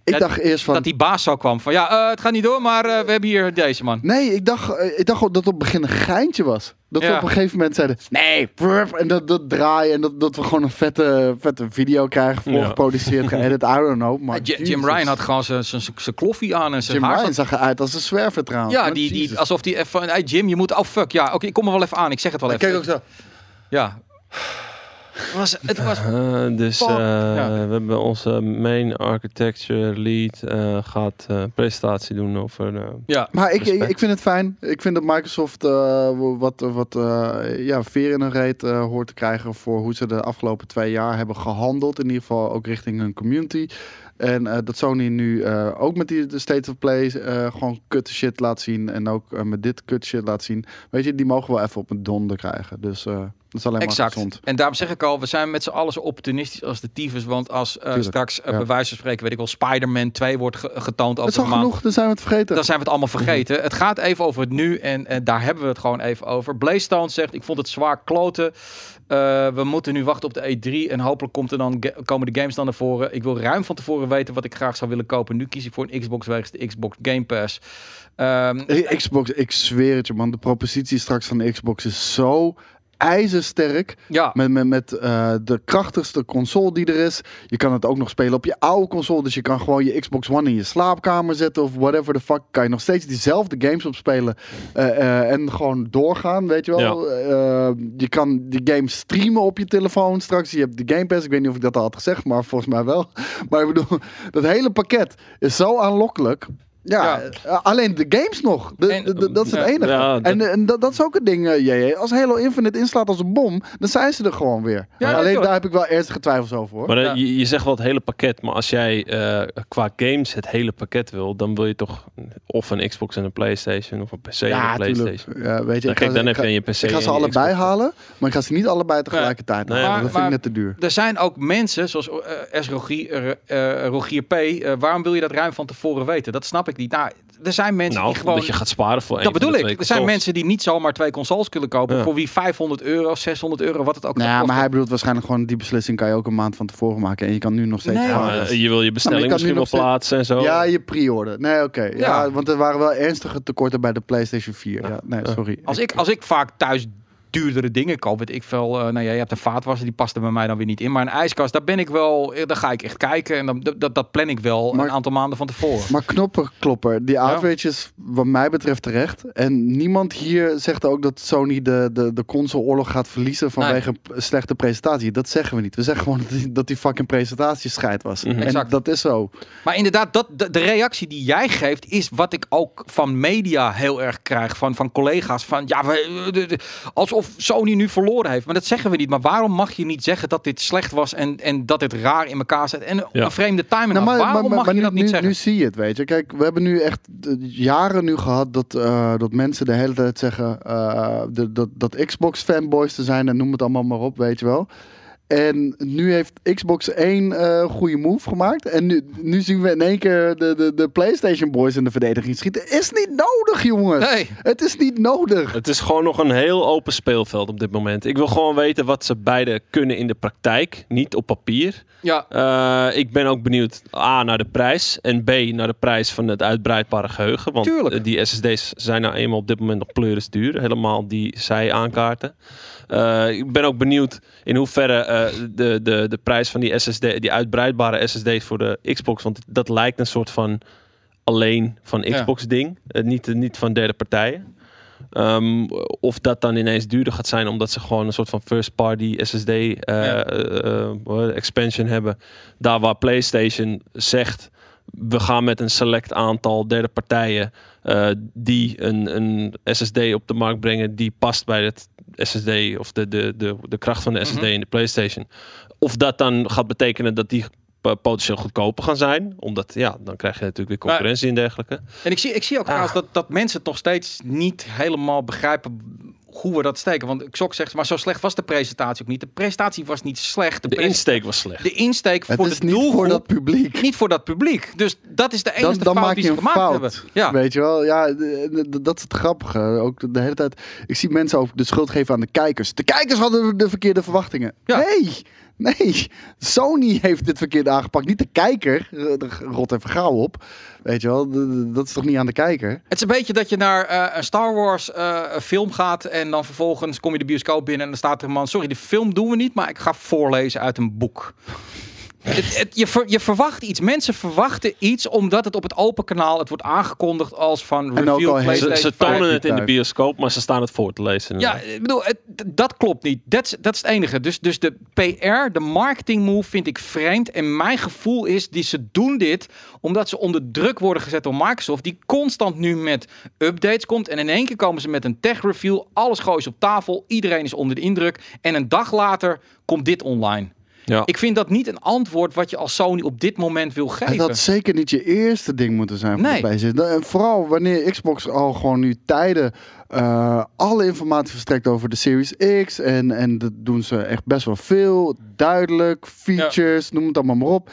Ik Ja, dacht eerst van... dat die baas zo kwam van, ja, eh, het gaat niet door, maar eh, we hebben hier deze man. Nee, ik dacht, eh, ik dacht ook dat het op het begin een geintje was. Dat we Ja. op een gegeven moment zeiden, nee, en dat, dat draaien en dat, dat we gewoon een vette, vette video krijgen, Ja. geproduceerd, geëdit, I don't know. Maar Ja, Jim. Ryan had gewoon zijn- zijn zijn kloffie aan en zijn Jim haar. Ryan zag eruit als een zwerver trouwens. Ja, die, die, alsof die even... Hey Jim, je moet... Oh fuck, ja, oké, ik kom er wel even aan. Ik zeg het wel even. keek ook zo. Ja. Het was... Het was Eh, dus eh, Ja. we hebben onze main architecture lead eh, gaat eh presentatie doen over. eh, ja. Maar ik, ik, Respect. ik vind het fijn. Ik vind dat Microsoft eh, wat, wat eh, ja, veer in hun reet eh, hoort te krijgen voor hoe ze de afgelopen twee jaar hebben gehandeld. In ieder geval ook richting hun community. En eh, dat Sony nu eh, ook met die de State of Play eh, gewoon kut shit laat zien. En ook met dit kut shit laat zien. Weet je, die mogen wel even op een donder krijgen. Dus eh, dat is alleen maar Exact. gezond. En daarom zeg ik al, we zijn met z'n allen zo opportunistisch als de tyfus. Want als eh, straks, ja. bij wijze van spreken, weet ik wel, Spider-Man 2 wordt ge- getoond Het is over maand. genoeg, dan zijn we het vergeten. Dan zijn we het allemaal vergeten. Het gaat even over het nu en, en daar hebben we het gewoon even over. Blaystone zegt, ik vond het zwaar kloten. Eh, we moeten nu wachten op de E3 en hopelijk komt er dan, komen de games dan naar voren. Ik wil ruim van tevoren weten wat ik graag zou willen kopen. Nu kies ik voor een Xbox wegens de Xbox Game Pass. Ehm, Eh, Xbox, ik zweer het je man. De propositie straks van de Xbox is zo ijzersterk. ja, Met, met, met eh, de krachtigste console die er is. Je kan het ook nog spelen op je oude console. Dus je kan gewoon je Xbox One in je slaapkamer zetten. Of whatever the fuck. Kan je nog steeds diezelfde games opspelen. eh, eh, en gewoon doorgaan, weet je wel. Je kan die game streamen op je telefoon straks. Je hebt de Game Pass. Ik weet niet of ik dat al had gezegd. Maar volgens mij wel. Maar ik bedoel, dat hele pakket is zo aanlokkelijk. Ja, Ja. eh, alleen de games nog. De- En- de- de- dat is het Ja. enige. Ja, dat- en en dat, dat is ook een ding, eh, JJ. Als Halo Infinite inslaat als een bom, dan zijn ze er gewoon weer. Ja, alleen daar heb ik wel ernstige twijfels over, hoor. Maar eh, Ja. je, je zegt wel het hele pakket, maar als jij eh, qua games het hele pakket wil, dan wil je toch of een Xbox en een PlayStation of een PC en ja, een PlayStation. Ja, weet je, Dan, ik ga, dan ik heb je PC. ik ga ze allebei Xbox. halen, maar ik ga ze niet allebei tegelijkertijd Nee, halen. maar- dat vind ik net te duur. er zijn ook mensen, zoals eh, S. Rogier, Rogier P. waarom wil je dat ruim van tevoren weten? Dat snap ik niet. Nou, er zijn mensen Nou, die gewoon... dat je gaat sparen voor Dat bedoel ik. Er zijn consoles. mensen die niet zomaar twee consoles kunnen kopen. Ja. Voor wie 500 euro, 600 euro, wat het ook Nou, maar kosten. hij bedoelt waarschijnlijk gewoon die beslissing kan je ook een maand van tevoren maken. En je kan nu nog steeds Nee, Ja, eh, je wil je bestelling kan nu misschien wel plaatsen en zo. Ja, je pre-order. Nee, oké. Ja. Ja. want er waren wel ernstige tekorten bij de PlayStation 4. Ja, Ja. nee, Ja. sorry. Als ik, als ik vaak thuis duurdere dingen koop. Weet ik veel. eh, nou ja, je hebt een vaatwasser, die past er bij mij dan weer niet in. Maar een ijskast, daar ben ik wel. eh, Daar ga ik echt kijken. En dan, dat- dat, dat plan ik wel Maar- een aantal maanden van tevoren. Maar knoppenklopper, die outrage is wat mij betreft terecht. En niemand hier zegt ook dat Sony de, de, de consoleoorlog gaat verliezen vanwege een slechte presentatie. Dat zeggen we niet. We zeggen gewoon dat die, dat die fucking presentatie scheid was. Mhm. En Exact. dat is zo. Maar inderdaad, dat, de, de reactie die jij geeft, is wat ik ook van media heel erg krijg. Van, van collega's. Van ja, we, de- de- alsof Sony nu verloren heeft. Maar dat zeggen we niet. Maar waarom mag je niet zeggen dat dit slecht was en, en dat dit raar in elkaar zit? En Ja. een vreemde timing Nou, had? Waarom mag je nu, dat niet nu, zeggen? nu zie je het, weet je. Kijk, we hebben nu echt eh, jaren nu gehad dat, eh, dat mensen de hele tijd zeggen eh, de, dat, dat Xbox fanboys te zijn en noem het allemaal maar op, weet je wel. En nu heeft Xbox één eh goede move gemaakt. En nu, nu zien we in één keer de, de, de PlayStation boys in de verdediging schieten. Is niet nodig, jongens. Nee. Het is niet nodig. Het is gewoon nog een heel open speelveld op dit moment. Ik wil gewoon weten wat ze beide kunnen in de praktijk, niet op papier. Ja, Eh, ik ben ook benieuwd A naar de prijs en B naar de prijs van het uitbreidbare geheugen. Want Tuurlijk. eh, die SSD's zijn nou eenmaal op dit moment nog pleuris duur. Helemaal die zij aankaarten. Eh, ik ben ook benieuwd in hoeverre de, de, de prijs van die SSD, die uitbreidbare SSD's voor de Xbox, want dat lijkt een soort van alleen van Ja. Xbox ding, eh, niet, niet van derde partijen. Ehm, of dat dan ineens duurder gaat zijn omdat ze gewoon een soort van first party SSD eh, Ja. eh, eh, expansion hebben. Daar waar PlayStation zegt we gaan met een select aantal derde partijen eh, die een, een SSD op de markt brengen die past bij het SSD of de, de, de, de kracht van de SSD Mhm. in de PlayStation. Of dat dan gaat betekenen dat die potentieel goedkoper gaan zijn. Omdat ja, dan krijg je natuurlijk weer concurrentie en dergelijke. en ik zie, ik zie ook trouwens dat, dat mensen nog steeds niet helemaal begrijpen hoe we dat steken. Want Xok zegt, maar zo slecht was de presentatie ook niet. De presentatie was niet slecht. De, insteek was slecht. de insteek Het voor is de niet doelgroep, voor dat publiek. niet voor dat publiek. Dus dat is de enige Dan, dan fout maak die ze gemaakt fout. hebben. Ja. Weet je wel? Ja, dat is het grappige. Ook de hele tijd. Ik zie mensen ook de schuld geven aan de kijkers. De kijkers hadden de verkeerde verwachtingen. Ja. Nee, nee. Sony heeft dit verkeerd aangepakt. Niet de kijker. Eh, Rot even gauw op. Weet je wel? Dat is toch niet aan de kijker? Het is een beetje dat je naar eh, een Star Wars eh, film gaat en dan vervolgens kom je de bioscoop binnen en dan staat er een man, sorry, de film doen we niet, maar ik ga voorlezen uit een boek. Het, het- je, ver- je verwacht iets. Mensen verwachten iets omdat het op het open kanaal het wordt aangekondigd als van review Ze, ze 5. tonen het in de bioscoop, maar ze staan het voor te lezen. Ja, ik bedoel, het- dat klopt niet. Dat is, dat is het enige. Dus, dus de PR, de marketing move vind ik vreemd. En mijn gevoel is, die ze doen dit omdat ze onder druk worden gezet door Microsoft. Die constant nu met updates komt. En in één keer komen ze met een tech review. Alles gooien ze op tafel. Iedereen is onder de indruk. En een dag later komt dit online. Ja. Ik vind dat niet een antwoord wat je als Sony op dit moment wil Het geven. had zeker niet je eerste ding moeten zijn voor Nee. PlayStation. En vooral wanneer Xbox al gewoon nu tijden eh, alle informatie verstrekt over de Series X. En, en dat doen ze echt best wel veel. Duidelijk, features, noem het allemaal maar op.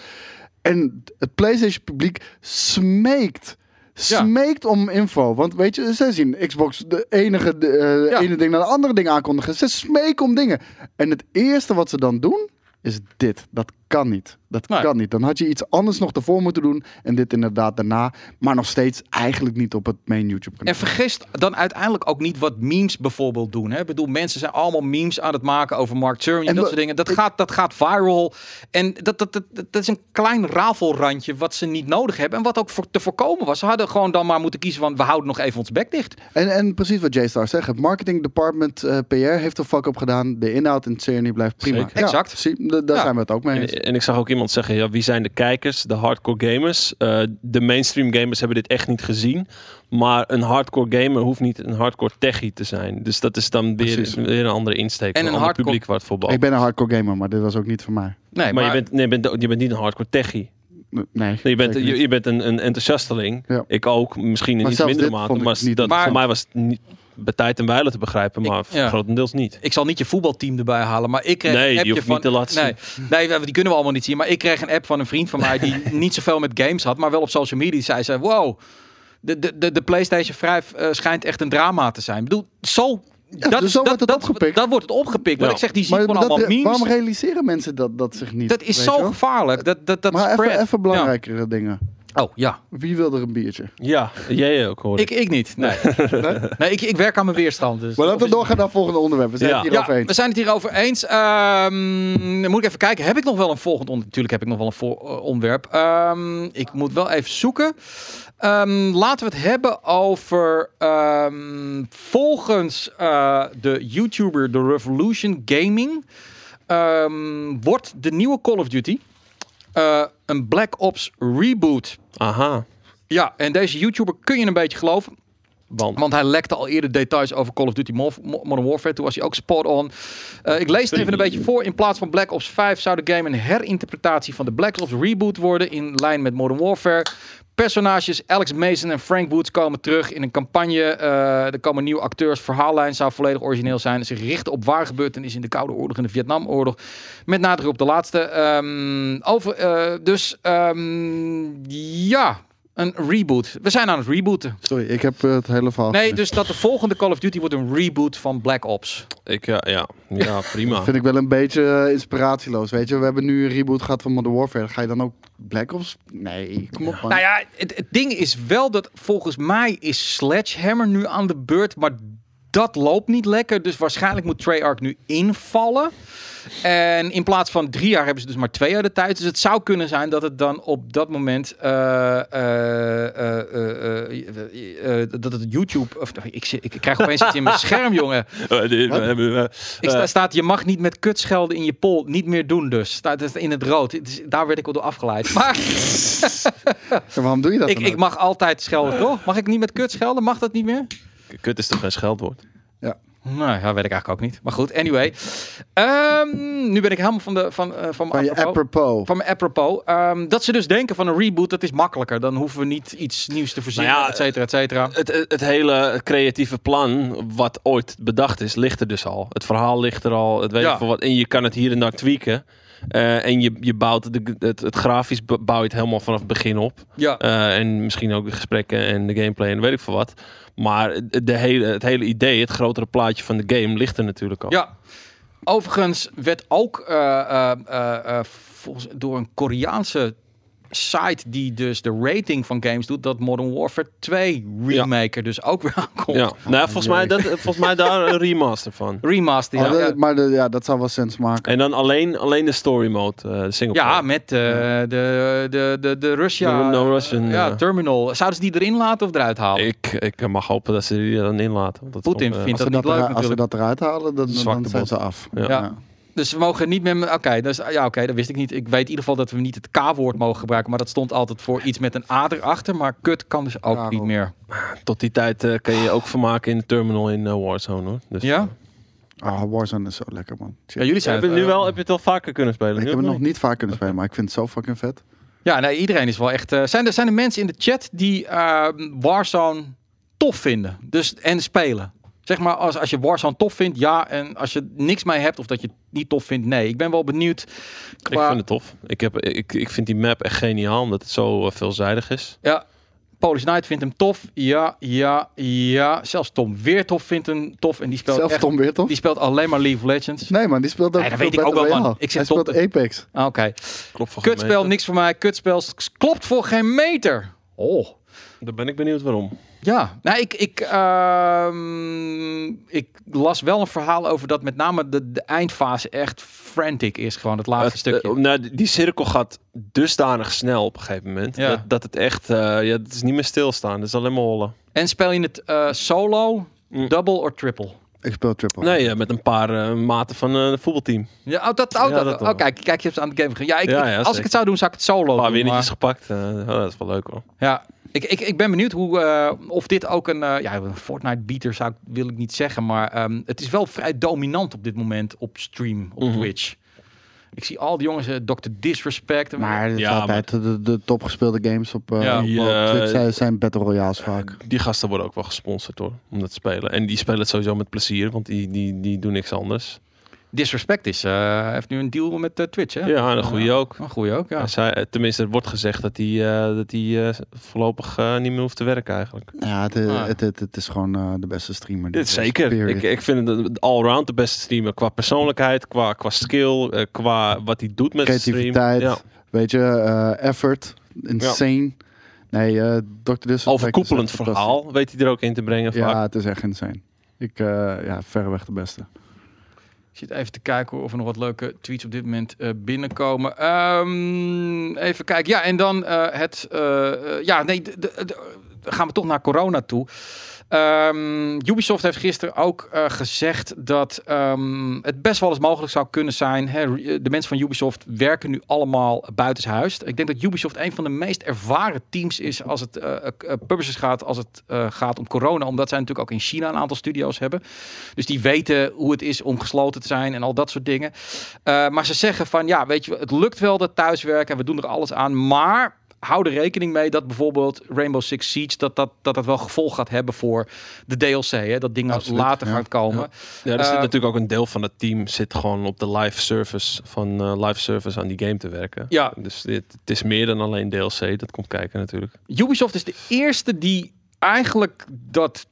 En het PlayStation publiek smeekt. Ja. Smeekt om info. Want weet je, ze zien Xbox de enige de, eh, Ja. ene ding naar de andere ding aankondigen. Ze smeken om dingen. En het eerste wat ze dan doen, is dit. Dat kan niet. Dat Nee. kan niet. Dan had je iets anders nog ervoor moeten doen. En dit inderdaad daarna. Maar nog steeds eigenlijk niet op het main YouTube kanaal. En vergis dan uiteindelijk ook niet wat memes bijvoorbeeld doen. Hè? Ik bedoel, mensen zijn allemaal memes aan het maken over Mark Cerny en En dat soort dingen. Dat, gaat, dat gaat viral. En dat, dat, dat, dat is een klein rafelrandje wat ze niet nodig hebben. En wat ook voor, te voorkomen was. Ze hadden gewoon dan maar moeten kiezen van... we houden nog even ons bek dicht. En, en precies wat J-Star zegt. Het marketing department eh, PR heeft er fuck op gedaan. De inhoud in het serie blijft prima. Zeker. Ja, Exact. zie, daar Ja. zijn we het ook mee En, eens. En ik zag ook iemand zeggen, ja, wie zijn de kijkers? De hardcore gamers. Eh, de mainstream gamers hebben dit echt niet gezien. Maar een hardcore gamer hoeft niet een hardcore techie te zijn. Dus dat is dan weer, een andere insteek. En En een een ander hardcore- publiek waar het voor. Ik ben een hardcore gamer, maar dit was ook niet voor mij. Nee, maar, je, bent, nee, je, bent, je bent niet een hardcore techie. Nee, Nee, je bent, je, bent een, een enthousiasteling. Ja. Ik ook, misschien in Maar iets mindere mate. Maar, niet dat, Maar- voor mij was het niet bij tijd en wijle te begrijpen, maar Ik- ja. grotendeels niet. ik zal niet je voetbalteam erbij halen, maar ik kreeg Nee, een die appje hoeft van... niet te laten nee, nee, die kunnen we allemaal niet zien. Maar ik kreeg een app van een vriend van mij die niet zoveel met games had, maar wel op social media. Die zei ze, wow, de, de, de, de PlayStation 5 eh, schijnt echt een drama te zijn. Ik bedoel, zo... dat, dus zo wordt het dat, opgepikt. Dat wordt het opgepikt. Wat Ja. ik zeg, die ziet Maar gewoon dat- allemaal memes. waarom realiseren mensen dat, dat zich niet? dat is zo wel? gevaarlijk. Dat, dat, dat Maar even, even belangrijkere dingen. Oh, ja. Wie wil er een biertje? Ja, jij ook hoor. Ik, ik niet. Nee. nee ik, ik werk aan mijn weerstand. Dus Maar laten we doorgaan naar het volgende onderwerp. We zijn Ja. het hierover Ja, eens. we zijn het hierover eens. Ehm, dan moet ik even kijken. Heb ik nog wel een volgend onderwerp? Natuurlijk heb ik nog wel een voor, eh, onderwerp. Ehm, ik moet wel even zoeken. Ehm, laten we het hebben over... ehm, volgens eh, de YouTuber The Revolution Gaming... ehm, wordt de nieuwe Call of Duty... eh, een Black Ops reboot. Aha, Ja, en deze YouTuber kun je een beetje geloven. Want Want hij lekte al eerder details over Call of Duty Mo- Mo- Modern Warfare. Toen was hij ook spot on. Eh, ik lees het even een beetje voor. In plaats van Black Ops 5 zou de game een herinterpretatie van de Black Ops reboot worden. In lijn met Modern Warfare. Personages Alex Mason en Frank Woods komen terug in een campagne. Eh, er komen nieuwe acteurs. Verhaallijn zou volledig origineel zijn. Zich richten op waar gebeurtenissen in de Koude Oorlog en de Vietnamoorlog. Met nadruk op de laatste. Ehm, over, eh, dus ehm, ja, een reboot. We zijn aan het rebooten. Sorry, ik heb eh, het hele verhaal. Nee, dus dat de volgende Call of Duty wordt een reboot van Black Ops. ik, ja, ja, ja, prima. vind ik wel een beetje eh, inspiratieloos. Weet je, we hebben nu een reboot gehad van Modern Warfare. Ga je dan ook Black Ops? Nee, kom op man. Nou ja, het, het ding is wel dat volgens mij is Sledgehammer nu aan de beurt, maar dat loopt niet lekker. Dus waarschijnlijk moet Treyarch nu invallen. En in plaats van drie jaar hebben ze dus maar twee jaar de tijd. Dus het zou kunnen zijn dat het dan op dat moment eh, eh, eh, eh, eh, eh, dat het YouTube of ik, zit- ik krijg opeens iets in mijn scherm, jongen. Dit- we hebben, eh, Ik sta, staat, je mag niet met kutschelden in je pol niet meer doen dus. Staat het in het rood. Het is- daar werd ik al door afgeleid. Maar waarom doe je dat ik, dan ik mag altijd schelden, toch? Mag ik niet met kut schelden? Mag dat niet meer? Kut is toch geen scheldwoord? Nou, ja, weet ik eigenlijk ook niet. Maar goed, anyway. Ehm, nu ben ik helemaal van, de, van, eh, van, mijn Van je apropos. Van mijn apropos. Ehm, dat ze dus denken van een reboot, dat is makkelijker. Dan hoeven we niet iets nieuws te verzinnen, Nou ja, et cetera, et cetera. Het, het, het hele creatieve plan wat ooit bedacht is, ligt er dus al. Het verhaal ligt er al. Het weet Ja. ik wat. En je kan het hier en daar tweaken. Eh, en je, je bouwt de, het, het grafisch bouw je het helemaal vanaf het begin op. Ja. Eh, en misschien ook de gesprekken en de gameplay en weet ik veel wat. Maar de hele, het hele idee, het grotere plaatje van de game ligt er natuurlijk al. Ja. Overigens werd ook eh, volgens, door een Koreaanse site die dus de rating van games doet, dat Modern Warfare 2 remake er dus ook weer aankomt. Ja. Nou, volgens mij, dat, volgens mij daar een remaster van. Remaster, ja. Oh, dat- ja. Maar de, ja, dat zou wel sens maken. En dan alleen, alleen de story mode, eh, de single Ja, met eh, de, de, de, de Russia... No Russian, ja, eh. terminal. Zouden ze die erin laten of eruit halen? Ik, ik mag hopen dat ze die er dan dat is Poetin vindt dat niet leuk er- als ze natuurlijk. dat eruit halen, dan, dan zijn ze af. Ja. Dus we mogen niet meer... Oké, dus, ja, oké, dat wist ik niet. Ik weet in ieder geval dat we niet het K-woord mogen gebruiken. Maar dat stond altijd voor iets met een A erachter. Maar kut kan dus ook niet meer. Tot die tijd eh, kan je je ook vermaken in de terminal in eh, Warzone hoor. Dus, Ja? Ah, Warzone is zo lekker, man. Ja, jullie Heb zijn je, het nu eh, wel, heb je het al vaker kunnen spelen? ik Nu heb het nog niet vaak kunnen spelen, maar ik vind het zo fucking vet. Ja, nee, iedereen is wel echt... eh, zijn, er, zijn er mensen in de chat die eh, Warzone tof vinden? Dus, en spelen? Zeg maar, als, als je Warzone tof vindt, ja. En als je niks mee hebt of dat je het niet tof vindt, nee. Ik ben wel benieuwd. Ik vind het tof. Ik, heb, ik, ik vind die map echt geniaal, omdat het zo eh, veelzijdig is. Ja, Polish Knight vindt hem tof. Ja, ja, ja. Zelfs Tom Weertof vindt hem tof. En die speelt, Zelfs echt, Tom weer toch? die speelt alleen maar League of Legends. Nee man, die speelt ook Nee, dat weet ik ook wel, man. Ik Hij zeg speelt Apex. Ah, Oké. Klopt voor geen Kutspel, meter. niks voor mij. Kutspel klopt voor geen meter. Oh. Dan ben ik benieuwd waarom. Ja, nou, ik, ik, ehm, ik las wel een verhaal over dat met name de, de eindfase echt frantic is. Gewoon het laatste Het, stukje. eh, nou, die- cirkel gaat dusdanig snel op een gegeven moment. Ja. Dat, dat het echt, eh, ja, het is niet meer stilstaan. Het is alleen maar hollen. En speel je het eh, solo, Mm. double of triple? Ik speel triple. Nee, eh, met een paar eh, maten van een voetbalteam. Ja, oh, dat, oh, Ja, dat, dat oh, kijk, kijk je hebt aan de game. Ja, ik, Ja, ja, als zeker. ik het zou doen, zou ik het solo Een paar winnetjes maar- gepakt. oh, dat is wel leuk hoor. Ja, ik, ik, ik ben benieuwd hoe, eh, of dit ook een, eh, ja, een Fortnite-beater zou ik, wil ik niet zeggen. Maar ehm, het is wel vrij dominant op dit moment op stream, op Mhm. Twitch. Ik zie al die jongens, eh, Dr. Disrespect. Maar het is Ja, altijd de, de topgespeelde games op, eh Ja. op-. Twitch zijn, zijn Battle Royales vaak. Die gasten worden ook wel gesponsord hoor, om dat te spelen. En die spelen het sowieso met plezier, want die, die, die doen niks anders. Disrespect is, eh, heeft nu een deal met eh, Twitch, hè? Ja, en een goede ook. Een goede ook, ja. Hij zei, eh, tenminste, er wordt gezegd dat hij eh, dat hij eh, voorlopig eh, niet meer hoeft te werken eigenlijk. Ja, het, Ah. het, het, het is gewoon eh, de beste streamer. Dit er zeker. Ik, ik vind het allround de beste streamer qua persoonlijkheid, qua, qua skill, eh, qua wat hij doet met zijn stream. Creativiteit, Ja. weet je, eh, effort, insane. Nee, eh Dr. Disrespect Overkoepelend fantastisch. verhaal weet hij er ook in te brengen. Ja, vaak. het is echt insane. Ik, eh ja, verreweg de beste. Ik zit even te kijken of er nog wat leuke tweets op dit moment eh, binnenkomen. Ehm, even kijken. Ja, en dan eh, het... eh, ja, nee, gaan we toch naar corona toe. Ehm, Ubisoft heeft gisteren ook eh, gezegd dat ehm, het best wel eens mogelijk zou kunnen zijn. Hè, de mensen van Ubisoft werken nu allemaal buitenshuis. Ik denk dat Ubisoft een van de meest ervaren teams is als het eh, eh, publishers gaat, als het eh, gaat om corona. Omdat zij natuurlijk ook in China een aantal studio's hebben. Dus die weten hoe het is om gesloten te zijn en al dat soort dingen. Eh, maar ze zeggen van ja, weet je, het lukt wel dat thuiswerken en we doen er alles aan. Maar hou er rekening mee dat bijvoorbeeld Rainbow Six Siege dat dat, dat, dat wel gevolg gaat hebben voor de DLC. Hè? Dat dingen Absoluut, later ja. gaan komen. Ja, er zit Eh, natuurlijk ook een deel van het team zit gewoon op de live service van eh, live service aan die game te werken. Ja. Dus dit, het is meer dan alleen DLC. Dat komt kijken natuurlijk. Ubisoft is de eerste die eigenlijk dat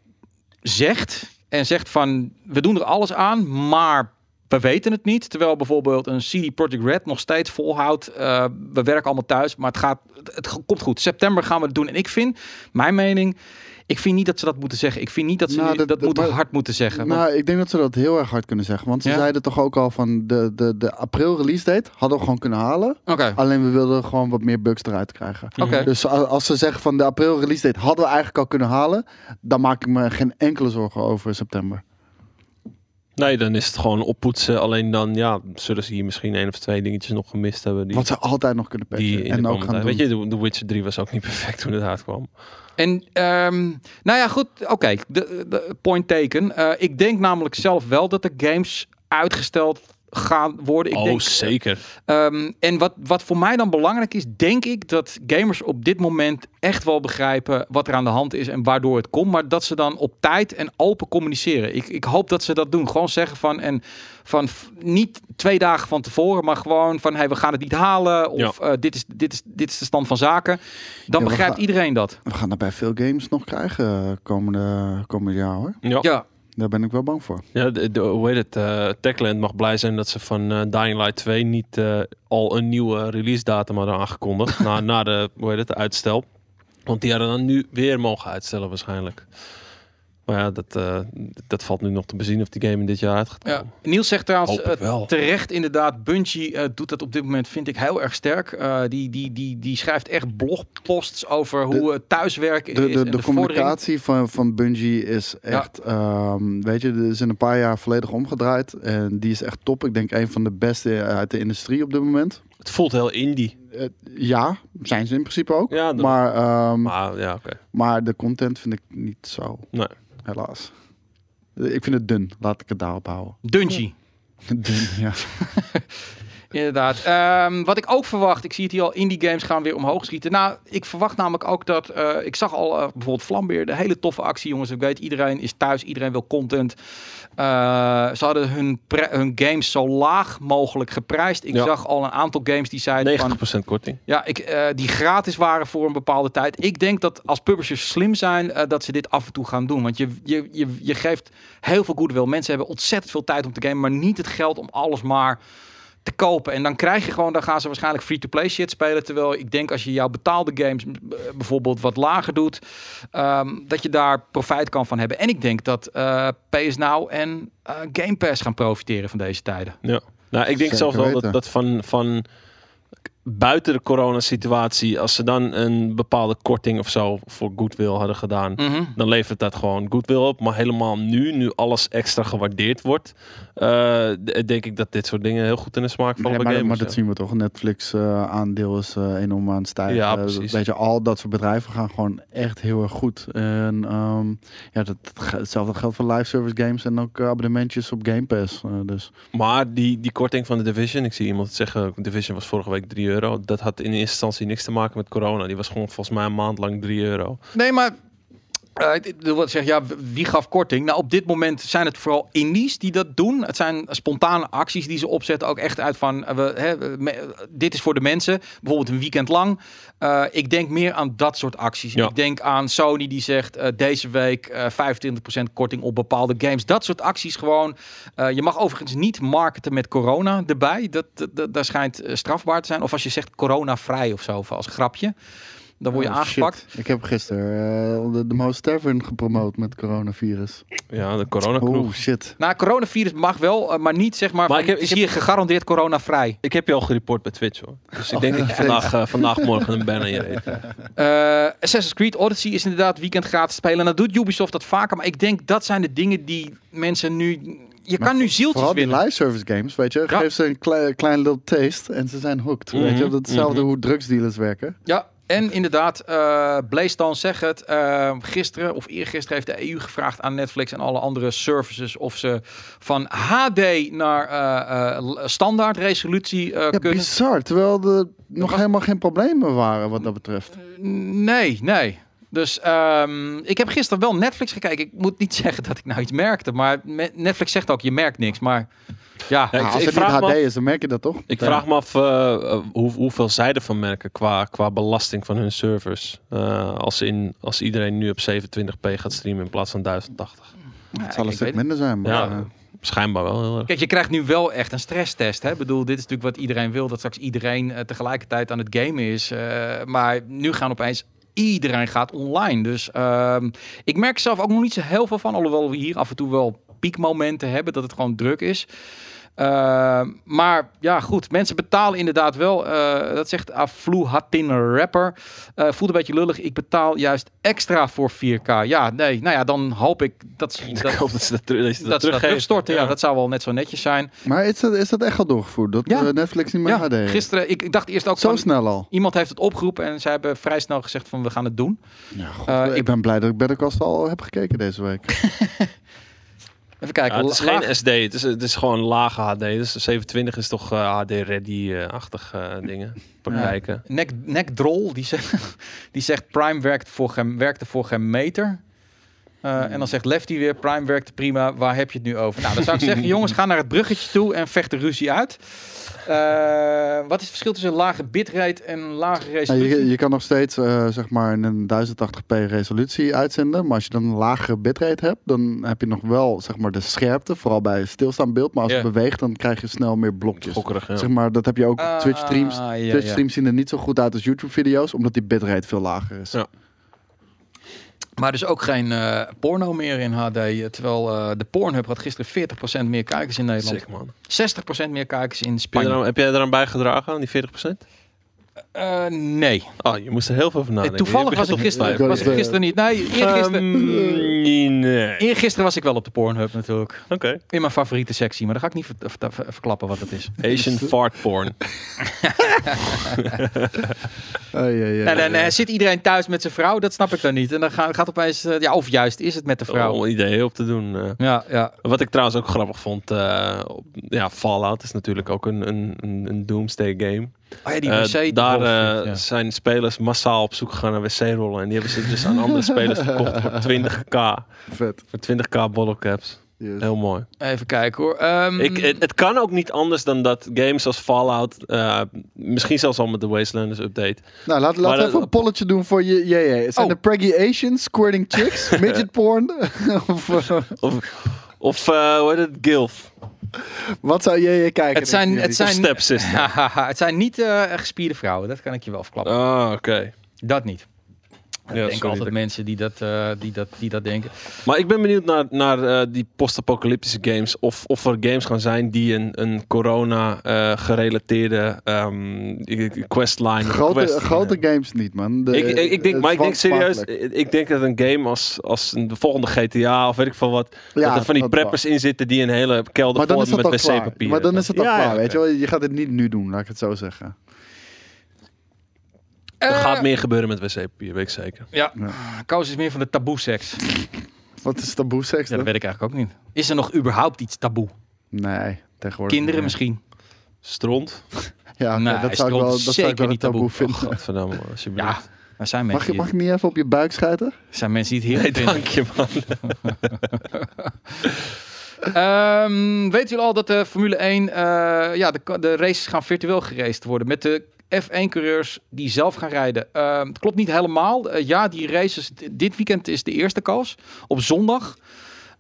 zegt. En zegt van, we doen er alles aan, maar we weten het niet. Terwijl bijvoorbeeld een CD Projekt Red nog steeds volhoudt. eh, we werken allemaal thuis, maar het, gaat, het, komt goed. September gaan we het doen. En ik vind, mijn mening, ik vind niet dat ze dat moeten zeggen. Ik vind niet dat ze Nou, dat- moeten maar- hard moeten zeggen. Want- Nou, ik denk dat ze dat heel erg hard kunnen zeggen. Want ze Ja? zeiden toch ook al van de, de, de april release date hadden we gewoon kunnen halen. Alleen we wilden gewoon wat meer bugs eruit krijgen. oké. Dus als ze zeggen van de april release date hadden we eigenlijk al kunnen halen, dan maak ik me geen enkele zorgen over september. Nee, dan is het gewoon oppoetsen. Alleen dan, ja, zullen ze hier misschien één of twee dingetjes nog gemist hebben. Die, Wat ze altijd nog kunnen patchen en ook gaan doen. Weet je, de, The Witcher 3 was ook niet perfect toen het uitkwam. En ehm, nou ja, goed. Oké, de, de point taken. Eh, ik denk namelijk zelf wel dat de games uitgesteld gaan worden. Ik oh, denk, zeker. Ehm, en wat, wat voor mij dan belangrijk is, denk ik dat gamers op dit moment echt wel begrijpen wat er aan de hand is en waardoor het komt. Maar dat ze dan op tijd en open communiceren. Ik, ik hoop dat ze dat doen. Gewoon zeggen van, en van niet twee dagen van tevoren, maar gewoon van hey, we gaan het niet halen. Of eh, dit, is, dit, is, dit is de stand van zaken. Dan Ja, begrijpt gaan- iedereen dat. We gaan dat bij veel games nog krijgen eh, komende, komende jaar hoor. Ja. Ja, Daar ben ik wel bang voor. Ja, de, de, hoe heet het? eh Techland mag blij zijn dat ze van eh, Dying Light 2 niet eh, al een nieuwe release datum hadden aangekondigd. na, na de, hoe heet het, de uitstel. Want die hadden dan nu weer mogen uitstellen waarschijnlijk. Maar ja, dat, eh, dat valt nu nog te bezien of die game in dit jaar uit gaat ja. Niels zegt trouwens wel. terecht inderdaad, Bungie eh, doet dat op dit moment, vind ik heel erg sterk. Eh, die, die, die, die schrijft echt blogposts over hoe het thuiswerken De, is. de, en de, de vordering. communicatie van, van Bungie is echt, ehm, weet je, die is in een paar jaar volledig omgedraaid. En die is echt top. Ik denk een van de beste uit de industrie op dit moment. Het voelt heel indie. Eh, ja, zijn ze in principe ook. Ja, dat- maar, ehm, Maar ja, oké. maar de content vind ik niet zo, Nee. helaas. Ik vind het dun, laat ik het daarop houden. Dungy. Dun, ja. Inderdaad. Ehm, wat ik ook verwacht, ik zie het hier al, indie games gaan weer omhoog schieten. Nou, ik verwacht namelijk ook dat, eh, ik zag al eh, bijvoorbeeld Vlambeer, de hele toffe actie, jongens. Ik weet, iedereen is thuis, iedereen wil content. Eh, ze hadden hun, hun games zo laag mogelijk geprijsd. Ik Ja. zag al een aantal games die zeiden van, 90% korting. ja, ik, die gratis waren voor een bepaalde tijd. Ik denk dat als publishers slim zijn, dat ze dit af en toe gaan doen. Want je, je, je, je geeft heel veel goodwill. Mensen hebben ontzettend veel tijd om te gamen, maar niet het geld om alles maar te kopen. En dan krijg je gewoon, dan gaan ze waarschijnlijk free-to-play shit spelen. Terwijl ik denk als je jouw betaalde games eh, bijvoorbeeld wat lager doet, ehm, dat je daar profijt kan van hebben. En ik denk dat eh PS Now en eh, Game Pass gaan profiteren van deze tijden. Ja. Nou, ik denk Zeker zelfs wel dat, dat van, van buiten de coronasituatie, als ze dan een bepaalde korting of zo voor goodwill hadden gedaan, Mhm. dan levert dat gewoon goodwill op. Maar helemaal nu, nu alles extra gewaardeerd wordt, eh, denk ik dat dit soort dingen heel goed in de smaak vallen Ja, maar, maar gamers. dat ja. zien we toch. Netflix eh, aandeel is eh, enorm aan het stijgen. Ja, precies. weet je, al dat soort bedrijven gaan gewoon echt heel erg goed. En ehm, ja, dat, hetzelfde geldt voor live service games en ook abonnementjes op Game Pass. Dus Maar die, die korting van de Division, ik zie iemand zeggen, Division was vorige week 3 Dat had in eerste instantie niks te maken met corona. Die was gewoon volgens mij een maand lang 3 euro. Nee, maar eh, ik wil wat zeggen, ja, wie gaf korting? Nou, op dit moment zijn het vooral indies die dat doen. Het zijn spontane acties die ze opzetten, ook echt uit van, eh, we, hè, me- dit is voor de mensen, bijvoorbeeld een weekend lang. Eh, ik denk meer aan dat soort acties. Ja. Ik denk aan Sony die zegt deze week eh 25% korting op bepaalde games. Dat soort acties gewoon. Je mag overigens niet marketen met corona erbij. Dat, dat, dat, dat schijnt strafbaar te zijn. Of als je zegt corona-vrij of zo, of als grapje. Dan word je Oh, aangepakt. shit. Ik heb gisteren eh, de, de Most Tavern gepromoot met coronavirus. Ja, de coronakroeg. Oh shit. Nou, coronavirus mag wel, eh, maar niet zeg maar. Maar van, ik heb- is ik heb- hier gegarandeerd coronavrij. Ik heb je al gereport bij Twitch hoor. Dus ik denk dat je vandaag, eh, vandaag morgen een ban aan je. Eh, Assassin's Creed Odyssey is inderdaad weekend gratis spelen. En dat doet Ubisoft dat vaker. Maar ik denk dat zijn de dingen die mensen nu. Je kan nu zieltjes Vooral die winnen. live service games, weet je. Ja. Geef ze een klei- klein little taste en ze zijn hooked. Weet je, Mhm, dat is hetzelfde mhm. hoe drugsdealers werken. Ja, en inderdaad, eh Blaystone zegt het. eh, gisteren of eergisteren heeft de EU gevraagd aan Netflix en alle andere services of ze van HD naar eh, standaard resolutie Ja, kunnen. bizar. Terwijl er nog was- helemaal geen problemen waren wat dat betreft. Nee, nee. Dus ehm, ik heb gisteren wel Netflix gekeken. Ik moet niet zeggen dat ik nou iets merkte, maar Netflix zegt ook je merkt niks. Maar ja, Ja, ik- als ik het vraag niet me HD af- is, dan merk je dat toch? Ik Ja. vraag me af eh, eh, hoe, hoeveel zij ervan merken qua, qua belasting van hun servers. Eh, als, in, als iedereen nu op 27p gaat streamen in plaats van 1080. Het zal een stuk minder zijn. Maar, Ja, schijnbaar wel heel erg. Kijk, je krijgt nu wel echt een stresstest. Hè? Ik bedoel, dit is natuurlijk wat iedereen wil. Dat straks iedereen tegelijkertijd aan het gamen is. Eh, maar nu gaan opeens iedereen gaat online. Dus ehm, ik merk zelf ook nog niet zo heel veel van. Alhoewel we hier af en toe wel piekmomenten hebben. Dat het gewoon druk is. Ehm, maar ja, goed. Mensen betalen inderdaad wel. eh, dat zegt Aflu Hatin Rapper. Eh, voelt een beetje lullig. Ik betaal juist extra voor 4K. Ja, nee. Nou ja, dan hoop ik dat ze Ik dat, hoop dat ze dat, ze dat dat, ze dat teruggeven. terugstorten. Ja, dat zou wel net zo netjes zijn. maar is dat, is dat echt al doorgevoerd? Dat Ja. eh, Netflix niet meer Ja, HD heeft? gisteren, ik, ik dacht eerst ook Zo van, snel al. iemand heeft het opgeroepen en zij hebben vrij snel gezegd van we gaan het doen. Ja, god, Eh, ik, ik- ben blij dat ik Better Call Saul heb gekeken deze week. Even kijken. Ja, het is geen SD, het is, het is gewoon lage HD. Dus de 720 is toch eh, HD-ready-achtig eh, dingen. Praktijken. Nek, Nek Drol, die zegt, die zegt Prime werkt voor geen, werkte voor geen meter. Eh, En dan zegt Lefty weer, Prime werkte prima, waar heb je het nu over? Nou, dan zou ik zeggen, jongens, ga naar het bruggetje toe en vecht de ruzie uit. Eh, wat is het verschil tussen lage bitrate en lage Ja, resolutie? je, je kan nog steeds eh, zeg maar in een 1080p resolutie uitzenden. Maar als je dan een lagere bitrate hebt, dan heb je nog wel zeg maar, de scherpte. Vooral bij stilstaand beeld. Maar als het beweegt, dan krijg je snel meer blokjes. Gokkerig, ja. Zeg maar, dat heb je ook op Ah, Twitch streams. ja. Twitch streams zien er niet zo goed uit als YouTube video's, omdat die bitrate veel lager is. Maar dus ook geen eh, porno meer in HD. Terwijl eh, de Pornhub had gisteren 40% meer kijkers in Nederland. Sick, man. 60% meer kijkers in Heb, Spanje. eraan, heb jij eraan bijgedragen, aan die 40%? Eh, nee. Oh, je moest er heel veel van nadenken. Toevallig was ik, gisteren, was ik gisteren niet. Nee, eergisteren, nee. eergisteren was ik wel op de Pornhub natuurlijk. Oké. In mijn favoriete sectie. Maar dan ga ik niet ver- ver- ver- verklappen wat het is. Asian fart porn. Oh, ja, ja, Nee, nee, ja. nee, zit iedereen thuis met zijn vrouw? Dat snap ik dan niet. En dan gaat, gaat opeens... eh, ja, of juist is het met de vrouw. Om ideeën op te doen. eh. Ja, ja. Wat ik trouwens ook grappig vond, eh, ja, Fallout is natuurlijk ook een, een, een, een doomsday game. Oh ja, die wc. daar eh, ja. zijn spelers massaal op zoek gegaan naar wc-rollen. En die hebben ze dus aan andere spelers verkocht voor 20k. Vet. Voor 20k bottle caps. Yes. Heel mooi. Even kijken hoor. Ehm, Ik, het, het kan ook niet anders dan dat games als Fallout, eh, misschien zelfs al met de Wastelanders update. Nou, laten we dat- even een polletje doen voor je. je, je. Zijn Oh. er preggy Asians, squirting chicks, midget porn? of, eh, Of, of eh, hoe heet het? Gilf. Wat zou je, je kijken? Het zijn- het zijn- het zijn niet eh, gespierde vrouwen. Dat kan ik je wel verklappen. Ah, oké. Dat niet. Ik Ja, denk sorry, altijd dat- mensen die dat, eh, die, dat, die dat denken. Maar ik ben benieuwd naar, naar eh, die post-apocalyptische games. Of, of er games gaan zijn die een, een corona-gerelateerde ehm questline... Grote, quest- grote games niet, man. De- ik, ik, ik denk, maar ik denk serieus, ik denk dat een game als, als de volgende GTA of weet ik veel wat, Ja, dat er van die preppers in zitten die een hele kelder Maar dan vol met wc-papier. Maar dan is het al Ja, klaar, ja, weet je wel. Je gaat het niet nu doen, laat ik het zo zeggen. Er Eh, gaat meer gebeuren met wc-papier, weet ik zeker. Ja, Ja. Koos is meer van de taboe seks. Wat is taboe seks Ja, dat weet ik eigenlijk ook niet. Is er nog überhaupt iets taboe? Nee, tegenwoordig Kinderen niet. misschien? Stront? Ja, Nee, dat zou ik wel, dat zou ik zeker wel niet taboe. taboe Oh, vinden. godverdamme, alsjeblieft. Ja, er zijn Mag, mensen, je, mag ik niet even op je buik schijten? er zijn mensen die het Nee, dank je man. Ehm, weet jullie al dat de Formule 1, eh, ja, de, de races gaan virtueel geraced worden met de F1-coureurs die zelf gaan rijden? Ehm, het klopt niet helemaal. Eh, ja, die races, dit weekend is de eerste koos op zondag.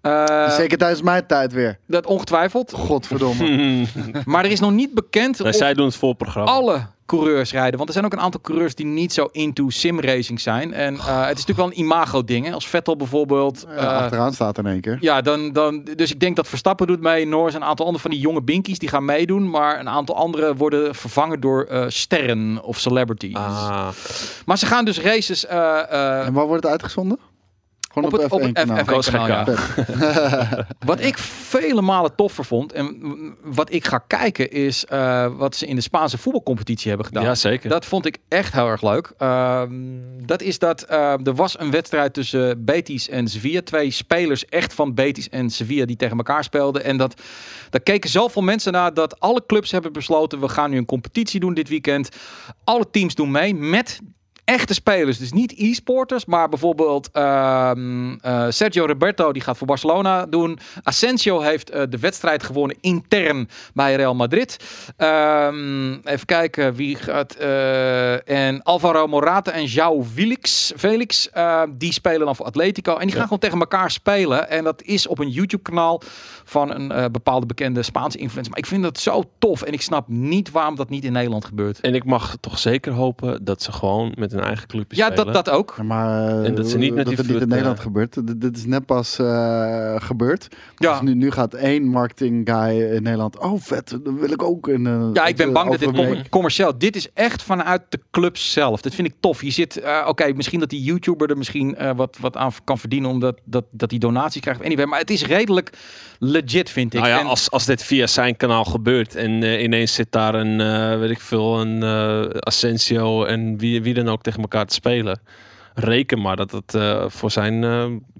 Eh, Zeker tijdens mijn tijd weer. Dat ongetwijfeld. Godverdomme. Maar er is nog niet bekend Nee, of zij doen het voorprogramma. alle coureurs rijden. Want er zijn ook een aantal coureurs die niet zo into simracing zijn. En eh, het is natuurlijk wel een imago-ding. hè. Als Vettel bijvoorbeeld. Ja, eh, achteraan staat in één keer. ja, dan, dan, dus ik denk dat Verstappen doet mee. Norris, een aantal andere van die jonge binkies die gaan meedoen. Maar een aantal anderen worden vervangen door eh, sterren of celebrities. Ah, Maar ze gaan dus races eh, eh, En waar wordt het uitgezonden? Gewoon op het, op het F1 kanaal. F1 kanaal. Ja. Vet. Wat ik vele malen toffer vond en wat ik ga kijken is eh, wat ze in de Spaanse voetbalcompetitie hebben gedaan. ja, zeker. Dat vond ik echt heel erg leuk. Ehm, dat is dat eh, er was een wedstrijd tussen Betis en Sevilla. Twee spelers echt van Betis en Sevilla die tegen elkaar speelden. En dat, daar keken zoveel mensen naar dat alle clubs hebben besloten... we gaan nu een competitie doen dit weekend. Alle teams doen mee met echte spelers. Dus niet e-sporters, maar bijvoorbeeld ehm, eh, Sergio Roberto, die gaat voor Barcelona doen. Asensio heeft eh, de wedstrijd gewonnen intern bij Real Madrid. Ehm, even kijken wie gaat. eh, en Alvaro Morata en João Felix, Felix die spelen dan voor Atletico. En die gaan gewoon tegen elkaar spelen. En dat is op een YouTube-kanaal van een eh, bepaalde bekende Spaanse influencer. Maar ik vind dat zo tof. En ik snap niet waarom dat niet in Nederland gebeurt. En ik mag toch zeker hopen dat ze gewoon met hun eigen clubje Ja, spelen. dat, dat ook. Ja, maar eh, En dat ze niet met dat die het niet in Nederland gebeurt. Dit, dit is net pas eh, gebeurd. Ja. Dus nu, nu gaat één marketing guy in Nederland. Oh, vet, dat wil ik ook. Eh, Ja, ik ben bang dat dit commer- commercieel. Dit is echt vanuit de club zelf. Dat vind ik tof. Je zit, eh, oké, misschien dat die YouTuber er misschien eh, wat, wat aan kan verdienen omdat dat, dat die donaties krijgt. Anyway, maar het is redelijk legit, vind ik. Nou ja, En- als, als dit via zijn kanaal gebeurt en eh, ineens zit daar een, eh, weet ik veel, een eh, Asensio en wie, wie dan ook tegen elkaar te spelen. Reken maar dat het voor zijn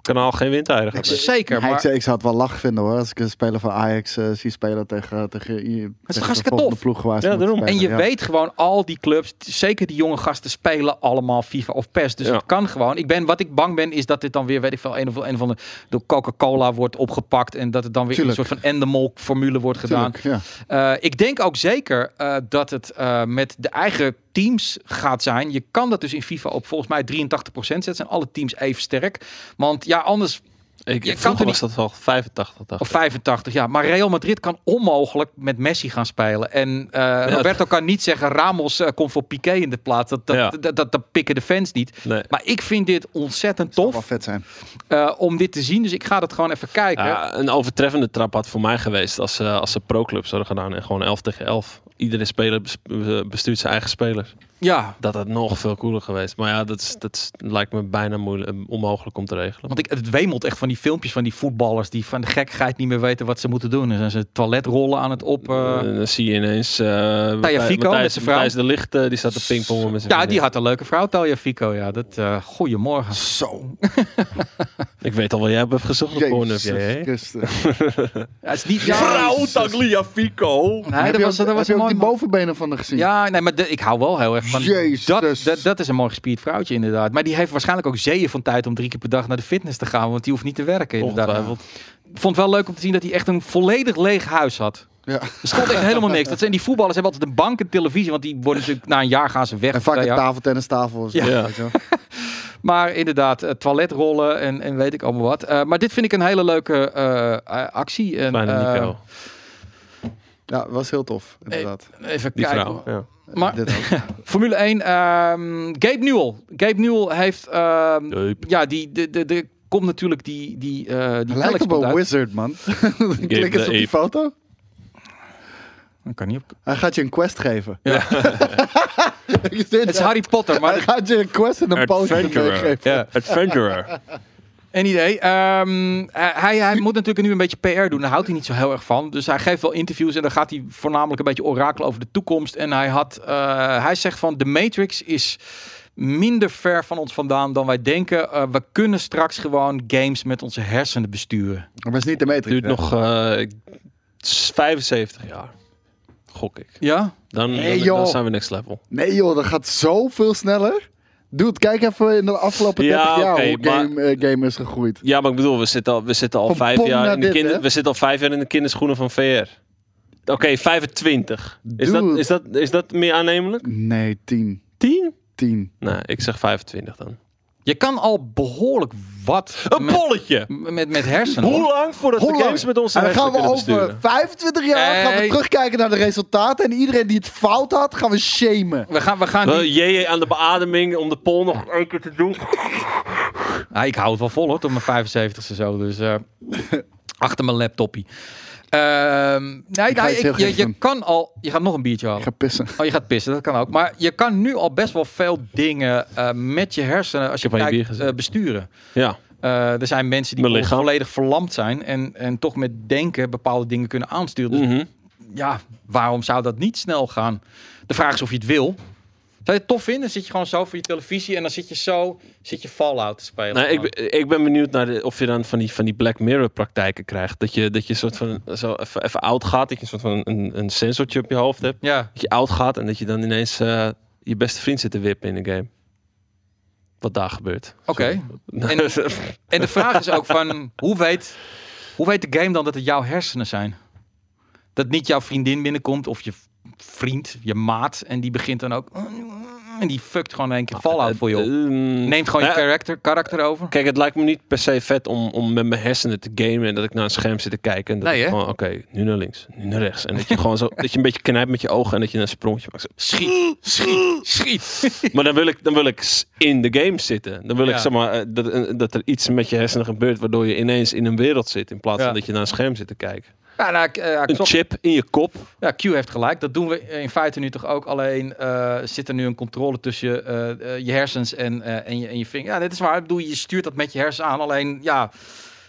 kanaal geen windeieren gaat. Zeker, ik, maar zou- ik zou het wel lach vinden hoor. Als ik een speler van Ajax eh, zie spelen tegen, tegen, tegen de volgende tof? ploeg waar ze Ja, daarom. En je spelen, ja. weet gewoon, al die clubs, zeker die jonge gasten, spelen allemaal FIFA of PES. Dus Ja. het kan gewoon. Ik ben, wat ik bang ben, is dat dit dan weer, weet ik veel, een of, een of andere door Coca-Cola wordt opgepakt. En dat het dan weer Tuurlijk. een soort van endemol formule wordt gedaan. Tuurlijk, ja. Eh, ik denk ook zeker eh, dat het eh, met de eigen teams gaat zijn. Je kan dat dus in FIFA op volgens mij 83% zetten. Zijn alle teams even sterk. Want ja, anders... Ik, Je kan was dat al 85, dacht Of ik. 85, ja. Maar Real Madrid kan onmogelijk met Messi gaan spelen. En eh, Roberto kan niet zeggen... Ramos eh, komt voor Piqué in de plaats. Dat, dat, Ja. dat, dat, dat pikken de fans niet. Nee. Maar ik vind dit ontzettend Zou wel tof vet zijn. eh, om dit te zien. Dus ik ga dat gewoon even kijken. Ja, een overtreffende trap had voor mij geweest als, ze als ze pro-clubs hadden gedaan en gewoon 11 tegen 11. Iedere speler bes- bestuurt zijn eigen speler. Ja, Dat had nog veel cooler geweest. Maar ja, dat, is, dat is- lijkt me bijna moeilijk, eh, onmogelijk om te regelen. Want ik, het wemelt echt van die filmpjes van die voetballers die van de gekkigheid niet meer weten wat ze moeten doen. Dan zijn ze toiletrollen aan het op. eh. Eh, dan zie je ineens... eh Matthijs- Fico met zijn vrouw. Matthijs de Licht, die staat te pingpongen met zijn ja, die had een leuke vrouw, Talia Fico. Ja, dat. eh goedemorgen. Zo. Ik weet al wat jij hebt gezocht op Pornhub. Ja, het is niet. Vrouw Taglia Fico! Nee, dat je was, dat was heb je ook mooi. die bovenbenen van haar gezien? Ja, nee, maar de- ik hou wel heel erg Jezus. Dat, dat, dat is een mooi gespierd vrouwtje, inderdaad. Maar die heeft waarschijnlijk ook zeeën van tijd om drie keer per dag naar de fitness te gaan. Want die hoeft niet te werken. Inderdaad. Vond het wel leuk om te zien dat hij echt een volledig leeg huis had. Ja. Er stond echt helemaal niks. Dat zijn die voetballers hebben altijd een bank en televisie. Want die worden natuurlijk na een jaar gaan ze weg. En vaak een tafeltennistafel. Ja. wel. Maar inderdaad, eh, toiletrollen en, en weet ik allemaal wat. Eh, maar dit vind ik een hele leuke eh, actie. En, Kleine Nico. Ja, was heel tof, inderdaad. even Die kijken. vrouw. Ja. Maar. Formule 1, ehm, Gabe Newell. Gabe Newell heeft, ehm, ja, die, de, de, de, komt natuurlijk die, die, eh die Hij lijkt Alex op een wizard, man. Klik eens op die foto. Dat kan niet op. Hij gaat je een quest geven. Ja. Het is? Harry Potter, maar Hij gaat je een quest en een poster Adventurer. meegeven. Ja. Adventurer. Een idee. Ehm, hij, hij moet natuurlijk nu een beetje PR doen. Daar houdt hij niet zo heel erg van. Dus hij geeft wel interviews en dan gaat hij voornamelijk een beetje orakelen over de toekomst. En hij, had, eh, hij zegt van de Matrix is minder ver van ons vandaan dan wij denken. Eh, we kunnen straks gewoon games met onze hersenen besturen. Maar het is niet de Matrix. Duurt hè? nog eh, 75 jaar. Gok ik. Ja? Dan, Nee, dan, joh. dan zijn we next level. Nee joh, dat gaat zoveel sneller. Dude, kijk even in de afgelopen Ja, 30 jaar hoe maar- eh, game is gegroeid. Ja, maar ik bedoel, we zitten al, we zitten al, Van vijf, jaar in de dit, we zitten al vijf jaar in de kinderschoenen van VR. Oké, 25. Is dat, is, dat, is dat meer aannemelijk? Nee, 10. 10? 10. Nee, ik zeg 25 dan. Je kan al behoorlijk wat Een met, polletje! met, met hersenen. Hoe lang voordat Hoe lang? games met onze dan hersenen gaan we over besturen? 25 jaar gaan we terugkijken naar de resultaten. En iedereen die het fout had, gaan we shamen. We gaan, we gaan die- JJ aan de beademing om de pol nog één keer te doen. Ah, ik hou het wel vol hoor, tot mijn 75ste zo. Dus eh, achter mijn laptopie. Ehm, nee, Ik ik- je, kan al... Je gaat nog een biertje Ik halen. ga pissen. Oh, je gaat pissen, dat kan ook. Maar je kan nu al best wel veel dingen eh, met je hersenen, als je kijkt, eh, besturen. Ja. Eh, er zijn mensen die volledig verlamd zijn en, en toch met denken bepaalde dingen kunnen aansturen. Dus Mhm. ja, waarom zou dat niet snel gaan? De vraag is of je het wil. Zou je het tof vinden? Dan zit je gewoon zo voor je televisie en dan zit je zo, zit je Fallout te spelen. Ik, ben- ik ben benieuwd naar de, of je dan van die, van die Black Mirror praktijken krijgt. Dat je, dat je soort van zo even, even oud gaat. Dat je een soort van een, een sensortje op je hoofd hebt. Ja, Dat je oud gaat en dat je dan ineens eh, je beste vriend zit te wippen in de game. Wat daar gebeurt. oké. En, en de vraag is ook van, hoe weet, hoe weet de game dan dat het jouw hersenen zijn? Dat niet jouw vriendin binnenkomt of je vriend, je maat, en die begint dan ook... En die fuckt gewoon één keer Fallout voor je op. Ehm, Neemt gewoon je nou ja, karakter, karakter over. Kijk, het lijkt me niet per se vet om, om met mijn hersenen te gamen en dat ik naar een scherm zit te kijken. En dat Nee, ik gewoon, oké, nu naar links, nu naar rechts. En dat je gewoon zo, dat je een beetje knijpt met je ogen en dat je een sprongje maakt. Zo. Schiet, schiet, schiet. Maar dan wil ik, dan wil ik in de game zitten. Dan wil ik zeg maar, eh, dat, eh, dat er iets met je hersenen gebeurt waardoor je ineens in een wereld zit in plaats Ja. van dat je naar een scherm zit te kijken. Ja, nou, eh, ja, Een chip in je kop. Ja, Q heeft gelijk. Dat doen we in feite nu toch ook. Alleen eh, zit er nu een controle tussen eh, je hersens en, en, je, en je vinger. Ja, dit is waar. Ik bedoel, je stuurt dat met je hersens aan. Alleen, ja,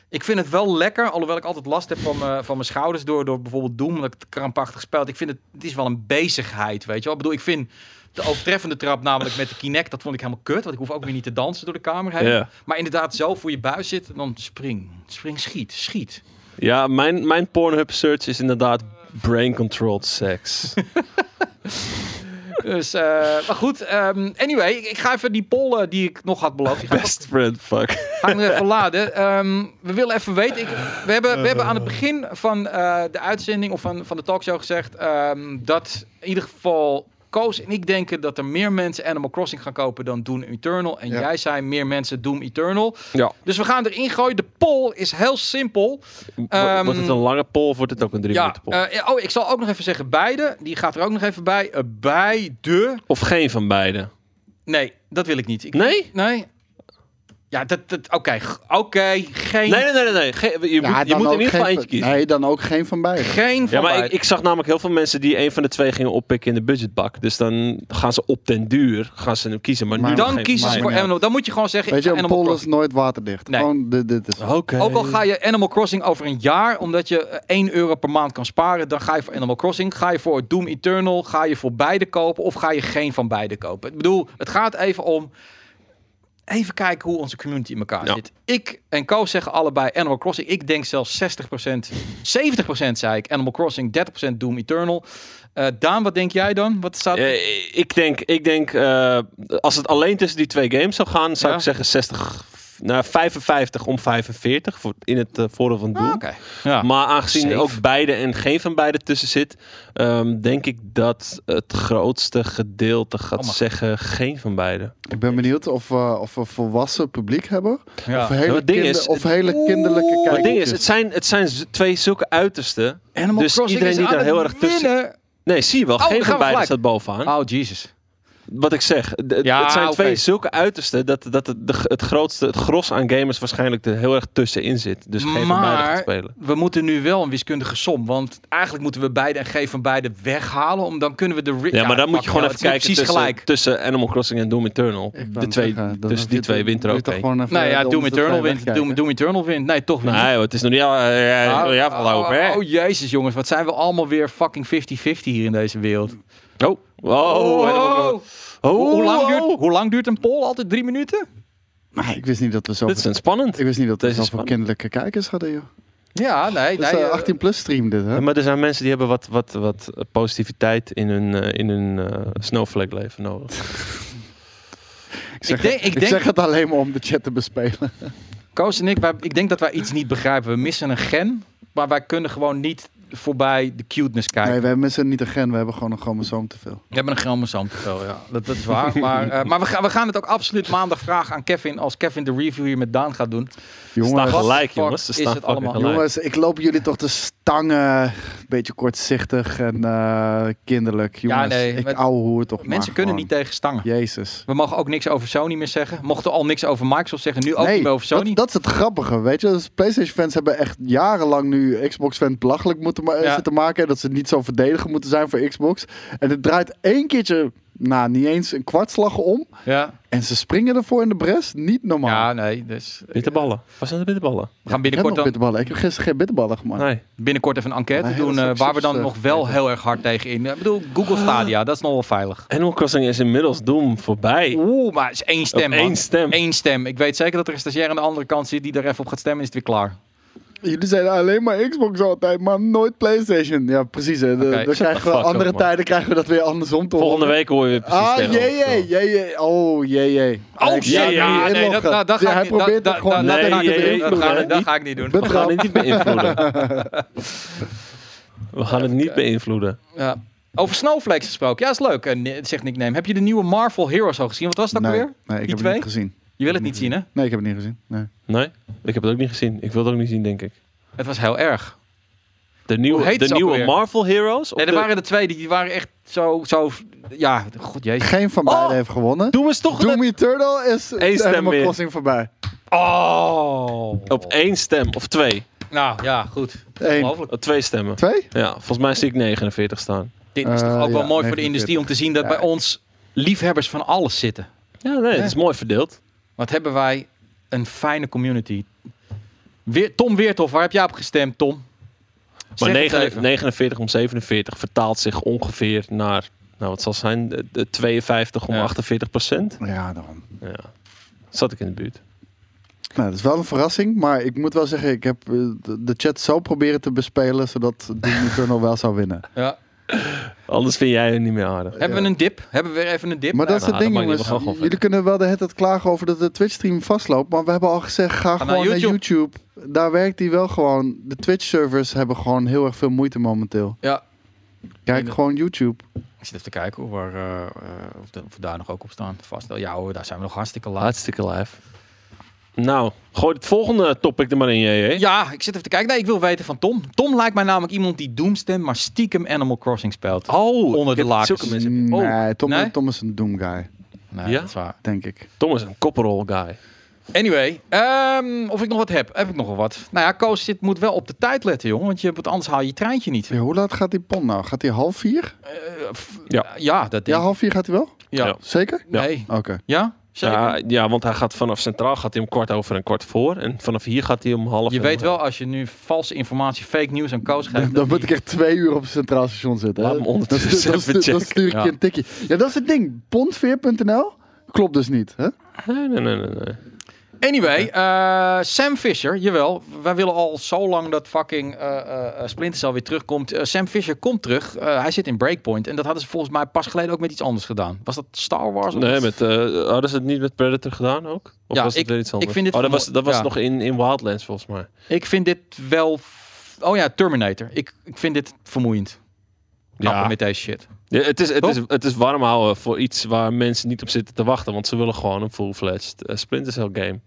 ik vind het wel lekker. Alhoewel ik altijd last heb van, mijn- van mijn schouders door, door bijvoorbeeld Doom. Omdat ik het krampachtig speel. Ik vind het, het is wel een bezigheid, weet je wel. Ik bedoel, ik vind de overtreffende trap namelijk met de Kinect, dat vond ik helemaal kut. Want ik hoef ook weer niet te dansen door de kamer heen. Maar inderdaad, zo voor je buis zitten, dan spring. Spring, schiet, schiet. Ja, mijn, mijn Pornhub search is inderdaad brain controlled sex. Dus, eh, maar goed. ehm, anyway, ik, ik ga even die poll die ik nog had beloofd. Best friend, fuck. Ga ik even laden. Ehm, we willen even weten. Ik, we, hebben, we hebben aan het begin van eh, de uitzending of van, van de talkshow gezegd ehm, dat in ieder geval Koos en ik denken dat er meer mensen Animal Crossing gaan kopen dan Doom Eternal. En Ja. jij zei meer mensen Doom Eternal. Ja. Dus we gaan erin gooien. De poll is heel simpel. Ehm, wordt het een lange poll of wordt het ook een drie Ja, minuten poll? eh, oh, ik zal ook nog even zeggen beide. Die gaat er ook nog even bij. Eh, bij de... of geen van beide? Nee, dat wil ik niet. Ik, Nee? Nee. Ja, dat... dat Oké, oké. geen... Nee, nee, nee. nee. Ge- je Ja, moet, je moet in ieder geval eentje kiezen. Nee, dan ook geen van beide. Geen van Ja, maar ik, zag namelijk heel veel mensen die een van de twee gingen oppikken in de budgetbak. Dus dan gaan ze op den duur gaan ze hem kiezen. Maar, Maar nu Dan kiezen ze voor. Animal. Dan moet je gewoon zeggen. Weet je, een poll is nooit waterdicht. Nee. Gewoon, dit, dit is... Oké. Ook al ga je Animal Crossing over een jaar, omdat je eh, 1 euro per maand kan sparen, dan ga je voor Animal Crossing. Ga je voor Doom Eternal, ga je voor beide kopen of ga je geen van beide kopen. Ik bedoel, het gaat even om. Even kijken hoe onze community in elkaar Ja. zit. Ik en Koos zeggen allebei Animal Crossing. Ik denk zelfs 60%, 70% zei ik Animal Crossing, 30% Doom Eternal. Eh, Daan, wat denk jij dan? Wat staat Eh, ik denk, ik denk eh, als het alleen tussen die twee games zou gaan, zou Ja. ik zeggen 60, nou 55 om 45 voor, in het eh, voordeel van Doom. Ah, Oké. Ja. Maar aangezien er Safe. ook beide en geen van beide tussen zit, ehm, denk ik dat het grootste gedeelte gaat Oh, zeggen geen van beide. Ik ben benieuwd of, we of we volwassen publiek hebben. Ja. Of hele, het kinder- is- of hele kinderlijke kijkers. Het ding is, het zijn, het zijn twee zulke uitersten. Animal dus Crossing iedereen die daar het heel erg tussen... winnen. Nee, zie je wel. Oh, geen van gelijk. staat bovenaan. Oh, Jesus. Wat ik zeg, Ja, het zijn twee zulke uitersten dat, dat het, de, het grootste, het gros aan gamers waarschijnlijk er heel erg tussenin zit. Dus geen van beide gaat Maar spelen. we moeten nu wel een wiskundige som. Want eigenlijk moeten we beide en G van beide weghalen. Om dan kunnen we de... Ja, maar dan moet je gewoon even kijken precies tussen, gelijk. tussen Animal Crossing en Doom Eternal. De twee, zeggen, dus die twee wint er ook Nou ja, Doom Eternal wint. Doom, Doom Eternal wint. Nee, toch niet. Nee, het is nog niet al. Uh, Oh, ja, afgelopen, oh, hè? oh, jezus jongens, wat zijn we allemaal weer fucking 50-50 hier in deze wereld. Oh, oh, oh, Oh, hoe, hoe lang duurt, hoe lang duurt een poll? Altijd drie minuten? Maar ik wist niet dat we zo Dit is een spannend. Ik wist niet dat we zoveel spannend. kinderlijke kijkers hadden, joh. Ja, nee. Dat is nee een eh, 18 plus stream dit, hè? Ja, maar er zijn mensen die hebben wat, wat, wat positiviteit in hun, eh, in hun eh, snowflake leven nodig. Ik zeg, ik denk- ik ik denk- zeg het alleen maar om de chat te bespelen. Koos en ik, wij, ik denk dat wij iets niet begrijpen. We missen een gen, maar wij kunnen gewoon niet voorbij de cuteness kijken. Nee, we hebben mensen niet een gen, we hebben gewoon een chromosoom te veel. We hebben een chromosoom te veel, ja. Dat, dat is waar. maar eh, maar we, gaan, we gaan het ook absoluut maandag vragen aan Kevin... als Kevin de review hier met Daan gaat doen. Jongens, gelijk, jongens. Ze is het allemaal? gelijk. jongens, ik loop jullie toch de stangen. Beetje kortzichtig en eh, kinderlijk. Jongens, nee, ik met- ouwe hoer toch Mensen maar kunnen gewoon. niet tegen stangen. Jezus. We mogen ook niks over Sony meer zeggen. Mochten al niks over Microsoft zeggen. Nu ook niet meer over Sony. Dat, dat is het grappige, weet je. Dus PlayStation fans hebben echt jarenlang nu Xbox fans belachelijk moeten ma- Ja. zitten maken. Dat ze niet zo verdedigen moeten zijn voor Xbox. En het draait één keertje, nou niet eens een kwartslag om. Ja, En ze springen ervoor in de bres. Niet normaal. ja nee. Dus, eh, Bitterballen. Waar zijn de bitterballen? we gaan ik heb binnenkort, dan, bitterballen. Ik heb gisteren geen bitterballen gemaakt. Nee. binnenkort even een enquête Nee, doen. eh, waar we dan nog eh, wel heel erg hard tegen in. Ik bedoel, Google Stadia. Dat is nog wel veilig. Animal Crossing is inmiddels Doom voorbij. Oeh, maar het is één stem, Op man. één stem. Eén stem. Ik weet zeker dat er een stagiair aan de andere kant zit die er even op gaat stemmen. Is het weer klaar. Jullie zeiden alleen maar Xbox altijd, maar nooit PlayStation. Ja, precies. Hè. De- dan krijgen we andere up, tijden krijgen we dat weer andersom te Volgende week hoor je weer precies Ah, jee, jee, jee, jee. Oh, jee, jee. Oh, shit. ja, nee, dat, dat, dat Ja, ga hij ik niet. probeert dat, het gewoon nee, dat, ga ik je niet doen. invloed, Dat ga, ik- dat Niet- ga ik niet doen. We gaan het niet beïnvloeden. We gaan het niet beïnvloeden. Ja. Over Snowflakes gesproken. Ja, is leuk. En eh, zegt nickname. Heb je de nieuwe Marvel Heroes al gezien? Wat was dat nee, alweer? nee, ik Die heb twee? het niet gezien. Je wil het niet zien, hè? Nee, ik heb het niet gezien. Nee. Nee, ik heb het ook niet gezien. Ik wil het ook niet zien, denk ik. Het was heel erg. De nieuwe, de nieuwe? Marvel Heroes? Nee, er de- waren er twee. Die, waren echt zo... zo ja, god jezus. Geen van Oh! beiden heeft gewonnen. Doom is toch Doom net Eternal is Eén stem Animal. Crossing voorbij. Oh. op één stem. Of twee. Nou, ja, goed. Eén. Oh, twee stemmen. Twee? Ja, volgens mij zie ik 49 staan. Dit is toch Eh, ook wel ja, mooi voor de 49. industrie om te zien dat Ja. bij ons liefhebbers van alles zitten. Ja, nee, het is mooi verdeeld. Wat hebben wij een fijne community. Weer, Tom Weertof, waar heb jij op gestemd, Tom? Maar Zeg het 9 even. 49 om 47 vertaalt zich ongeveer naar, nou wat zal zijn, de, de 52 om Ja. 48 procent. Ja, dan. Ja, zat ik in de buurt. Nou, dat is wel een verrassing, maar ik moet wel zeggen, ik heb eh, de- de chat zo proberen te bespelen, zodat Doom Eternal wel zou winnen. Ja. Anders vind jij het niet meer aardig. Hebben we een dip? Hebben we weer even een dip? Maar dat is nou, het ding, maakt niet, jongens. Jullie kunnen wel de hele tijd klagen over dat de Twitch-stream vastloopt, maar we hebben al gezegd, ga gewoon naar YouTube. YouTube. Daar werkt die wel gewoon. De Twitch-servers hebben gewoon heel erg veel moeite momenteel. Ja. Kijk gewoon YouTube. Ik zit even te kijken eh, eh, of, de- of we daar nog ook op staan. Vast wel. Ja hoor, daar zijn we nog hartstikke laat. Hartstikke live. Nou, gooi het volgende topic er maar in, JJ. Ja, ik zit even te kijken. Nee, ik wil weten van Tom. Tom lijkt mij namelijk iemand die Doom stemt, maar stiekem Animal Crossing speelt. Oh, Onder ik de lakens. mensen. ik- Oh, Nee, Tom, nee? Tom is een Doom guy, Nee, Ja? dat is waar. denk ik. Tom is een kopperol guy. Anyway, ehm, of ik nog wat heb. Heb ik nog wel wat? Nou ja, Koos zit, moet wel op de tijd letten, jongen. Want je, anders haal je je treintje niet. Ja, hoe laat gaat die pond nou? Gaat hij half vier? Eh, Ja. ja, dat Ja, denk ik. half vier gaat hij wel? Ja. Ja. Zeker? Nee. Oké. Ja? Zeker. Ja, ja, want hij gaat vanaf centraal gaat hij om kwart over en kwart voor. En vanaf hier gaat hij om half je en- weet wel, als je nu valse informatie, fake nieuws aan Koos geeft... Dan, dat moet die- ik echt twee uur op het Centraal Station zitten. Laat hè? Dan, ondertussen stu- dan, stuur ik Ja. je een tikje. Ja, dat is het ding. Pondveer.nl klopt dus niet. Hè? Nee, nee, nee, nee. nee. Anyway, eh, Sam Fisher, jawel. Wij willen al zo lang dat fucking eh eh, Splinter Cell weer terugkomt. Sam Fisher komt terug. Hij zit in Breakpoint. En dat hadden ze volgens mij pas geleden ook met iets anders gedaan. Was dat Star Wars? of Nee, met, hadden ze het niet met Predator gedaan ook? Of Ja, was het ik- weer iets anders? vind dit oh, dat was, dat was ja. nog in, in Wildlands volgens mij. Ik vind dit wel... Oh ja, Terminator. Ik, ik vind dit vermoeiend. Kappen met deze shit. Ja, het, is, het, is, het is warm houden voor iets waar mensen niet op zitten te wachten. Want ze willen gewoon een full-fledged eh, Splinter Cell game.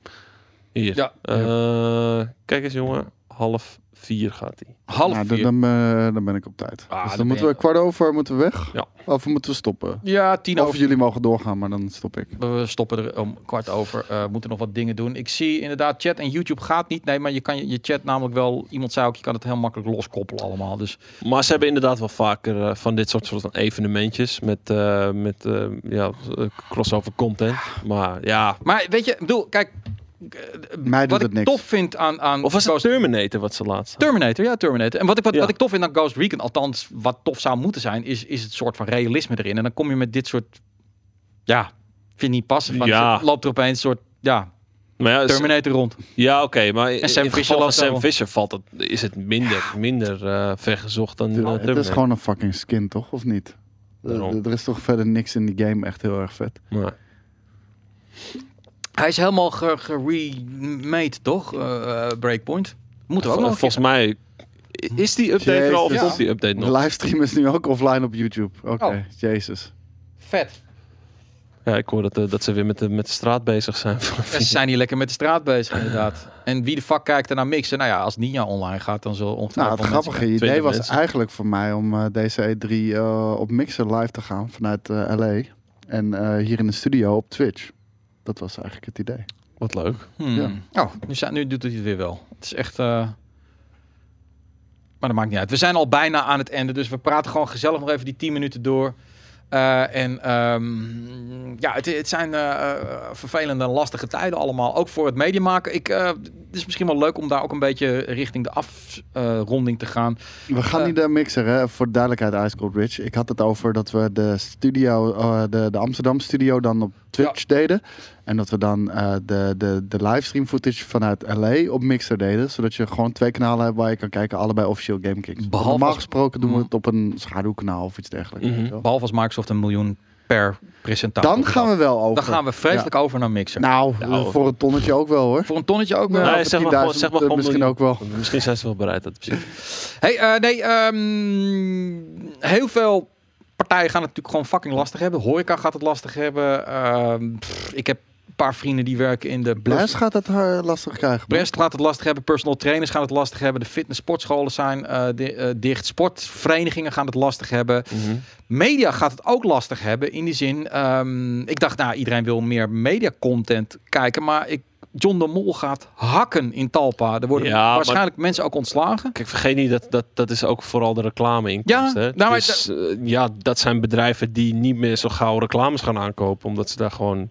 Hier. Ja. Eh, kijk eens jongen. Half vier gaat hij. Half Nou, dan, vier. dan, eh, dan ben ik op tijd. Ah, dus dan dan moeten we kwart over moeten we weg. Ja. Of moeten we stoppen? Ja, tien Of over. jullie mogen doorgaan, maar dan stop ik. We stoppen er om kwart over. eh moeten nog wat dingen doen. Ik zie inderdaad, chat en YouTube gaat niet. Nee, maar je kan je, je chat namelijk wel... Iemand zei ook, je kan het heel makkelijk loskoppelen allemaal. Dus Maar ze hebben inderdaad wel vaker eh, van dit soort, soort van evenementjes met, eh, met eh, ja, crossover content. Maar ja, Maar weet je, bedoel, kijk, Mij doet wat het ik niks. tof vind aan, aan of was het Ghost- Terminator wat ze laatst Terminator, ja, Terminator. En wat ik, wat, Ja. wat ik tof vind aan Ghost Recon, althans wat tof zou moeten zijn, is, is het soort van realisme erin. En dan kom je met dit soort, ja, vind niet passen. Van, Ja. loopt er opeens een soort, ja, Maar ja, Terminator rond. ja oké, maar En Sam in het Fisher geval van Sam. Fisher valt het, is het minder, minder eh, vergezocht dan eh, het is gewoon een fucking skin, toch? Of niet? Er, er is toch verder niks in die game echt heel erg vet. Maar- Hij is helemaal ge- geremade, toch? Eh, eh, Breakpoint. Moeten we ook nog een Volgens mij Is die update er al of komt die update De nog? livestream is nu ook offline op YouTube. Oké, Oh. jezus. Vet. Ja, ik hoor dat, eh, dat ze weer met de, met de straat bezig zijn. Ja, ze zijn hier lekker met de straat bezig, inderdaad. En wie de fuck kijkt er naar mixen? Nou ja, als Ninja online gaat, dan zal ongetwijfeld Nou, het grappige idee was eigenlijk voor mij om eh, deze E3 eh, op Mixer live te gaan vanuit eh, LA. En eh, hier in de studio op Twitch. Dat was eigenlijk het idee. Wat leuk. Hmm. Oh, nu, nu doet hij het weer wel. Het is echt... eh, Maar dat maakt niet uit. We zijn al bijna aan het einde, dus we praten gewoon gezellig nog even die 10 minuten door. Eh, en ehm, ja, het, het zijn eh, eh, vervelende en lastige tijden allemaal. Ook voor het mediamaken. Ik, het is misschien wel leuk om daar ook een beetje richting de afronding te gaan. We gaan niet de mixer, hè? voor de duidelijkheid, Ice Cold Ridge. Ik had het over dat we de studio, de, de Amsterdam studio dan op Twitch deden. En dat we dan eh, de, de, de livestream footage vanuit LA op Mixer deden. Zodat je gewoon twee kanalen hebt waar je kan kijken, allebei officieel GameKings. Behalve Normaal als- gesproken doen we Mhm. het op een schaduwkanaal of iets dergelijks. Mhm. weet je wel. Behalve als Microsoft een miljoen per presentatie. Dan gaan we wel over. Dan gaan we vreselijk over naar Mixer. Nou, Nou. voor een tonnetje ook wel hoor. Voor een tonnetje ook wel. Nee, zeg maar 10.000 gewoon- zeg maar gewoon misschien miljoen. ook wel. Misschien zijn ze wel bereid dat zien. Hey, eh, nee, ehm, heel veel partijen gaan het natuurlijk gewoon fucking lastig hebben. Horeca gaat het lastig hebben. Ehm, pff, ik heb paar vrienden die werken in de Blast gaat het eh, lastig krijgen. Brest gaat het lastig hebben, personal trainers gaan het lastig hebben, de fitness sportscholen zijn eh, di- eh, dicht, sportverenigingen gaan het lastig hebben. Mhm. Media gaat het ook lastig hebben in die zin. ehm, ik dacht, nou, iedereen wil meer media content kijken, maar ik, John de Mol gaat hakken in Talpa. Er worden Ja, maar- waarschijnlijk mensen ook ontslagen. Kijk, vergeet niet dat, dat dat is ook vooral de reclame-inkomsten. Ja, hè? nou, dus ja, dat zijn bedrijven die niet meer zo gauw reclames gaan aankopen, omdat ze daar gewoon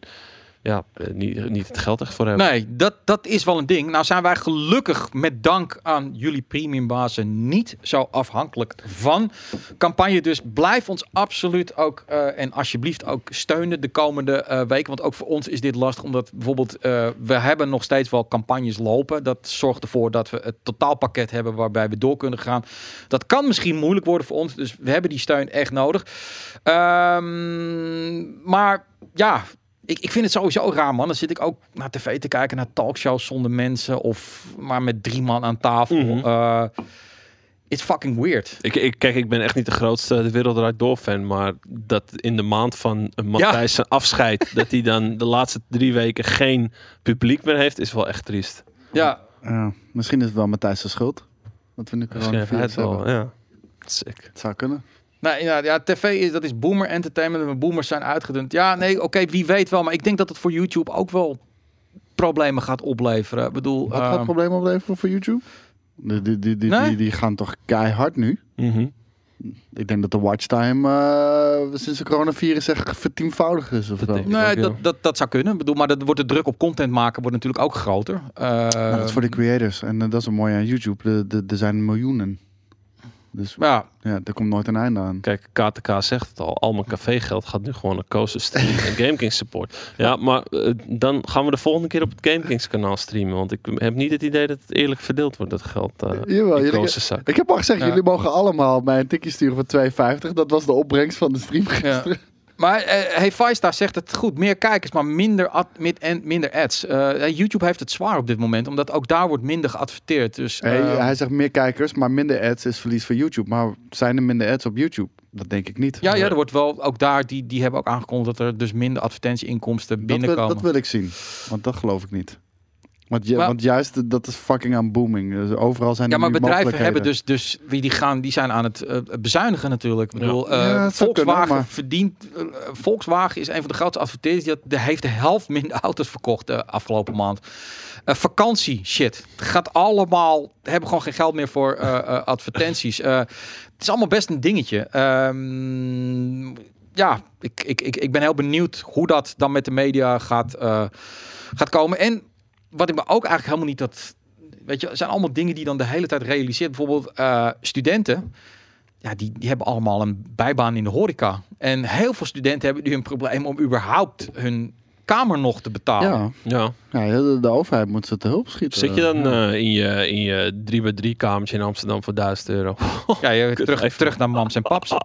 ja, eh, niet, niet het geld echt voor hebben. Nee, dat, dat is wel een ding. Nou zijn wij gelukkig met dank aan jullie premiumbazen niet zo afhankelijk van campagne. Dus blijf ons absoluut ook eh, en alsjeblieft ook steunen de komende eh, weken. Want ook voor ons is dit lastig. Omdat bijvoorbeeld we hebben nog steeds wel campagnes lopen. Dat zorgt ervoor dat we het totaalpakket hebben waarbij we door kunnen gaan. Dat kan misschien moeilijk worden voor ons. Dus we hebben die steun echt nodig. Ehm, maar ja, ik, ik vind het sowieso raar, man. Dan zit ik ook naar tv te kijken, naar talkshows zonder mensen. Of maar met drie man aan tafel. Mhm. Eh, it's fucking weird. Ik, ik, kijk, ik ben echt niet de grootste De Wereld Draait Door fan, maar dat in de maand van een Matthijs zijn afscheid, dat hij dan de laatste drie weken geen publiek meer heeft, is wel echt triest. Ja, Ja, misschien is het wel Matthijs' zijn schuld. Dat we nu Misschien heeft hij het wel, ja. Sick. Het zou kunnen. Nou, ja, ja, tv is, dat is boomer entertainment. En boomers zijn uitgedund. Ja, nee, oké, wie weet wel. Maar ik denk dat het voor YouTube ook wel problemen gaat opleveren. Ik bedoel, Wat gaat eh, het probleem opleveren voor YouTube? Die, die, die, die, Nee? die, die gaan toch keihard nu? Mhm. Ik denk dat de watchtime eh, sinds de coronavirus echt vertienvoudigd is. Of Dat wel. Nee, dat, dat, dat zou kunnen. Ik bedoel, maar dat wordt de druk op content maken wordt natuurlijk ook groter. Eh, Maar dat is voor de creators. En eh, dat is een mooie aan YouTube. Er zijn miljoenen. Dus ja, ja, er komt nooit een einde aan. Kijk, KTK zegt het al. Al mijn cafégeld gaat nu gewoon naar Kozen Stream en GameKings support. Ja, maar eh, dan gaan we de volgende keer op het GameKings kanaal streamen. Want ik heb niet het idee dat het eerlijk verdeeld wordt, dat geld. eh Jawel, in jullie-. Ik heb al gezegd, Ja. jullie mogen allemaal mij een tikje sturen van 2,50. Dat was de opbrengst van de stream gisteren. Maar eh hey, zegt het goed. Meer kijkers, maar minder, ad, mid, en minder ads. Eh, YouTube heeft het zwaar op dit moment. Omdat ook daar wordt minder geadverteerd. Dus, Hey, eh, hij zegt meer kijkers, maar minder ads is verlies voor YouTube. Maar zijn er minder ads op YouTube? Dat denk ik niet. ja, ja, er wordt wel ook daar, die, die hebben ook aangekondigd dat er dus minder advertentieinkomsten dat, wil, binnenkomen. dat wil ik zien. Want dat geloof ik niet. Want, ju- Maar- want juist, dat is fucking aan booming. Dus overal zijn ja, er maar nu bedrijven hebben dus, dus wie die gaan, die zijn aan het eh, bezuinigen natuurlijk. Ik bedoel, eh, Ja, Volkswagen kunnen, maar- verdient, eh, Volkswagen is een van de grootste adverteerders. Die had- die heeft de helft minder auto's verkocht de afgelopen maand. Eh, vakantie, shit. Gaat allemaal, hebben gewoon geen geld meer voor eh, eh, advertenties. Eh, het is allemaal best een dingetje. Ehm, ja, ik, ik, ik, ik ben heel benieuwd hoe dat dan met de media gaat, eh, gaat komen. En wat ik me ook eigenlijk helemaal niet dat. Weet je, zijn allemaal dingen die dan de hele tijd realiseert. Bijvoorbeeld eh, studenten. Ja, die, die hebben allemaal een bijbaan in de horeca. En heel veel studenten hebben nu een probleem om überhaupt hun kamer nog te betalen. Ja, Ja. ja de, de overheid moet ze te hulp schieten. Zit je dan Ja. eh, in je, in je 3x3 kamertje in Amsterdam voor 1000 euro? Ja, je, terug, even. terug naar mams en paps.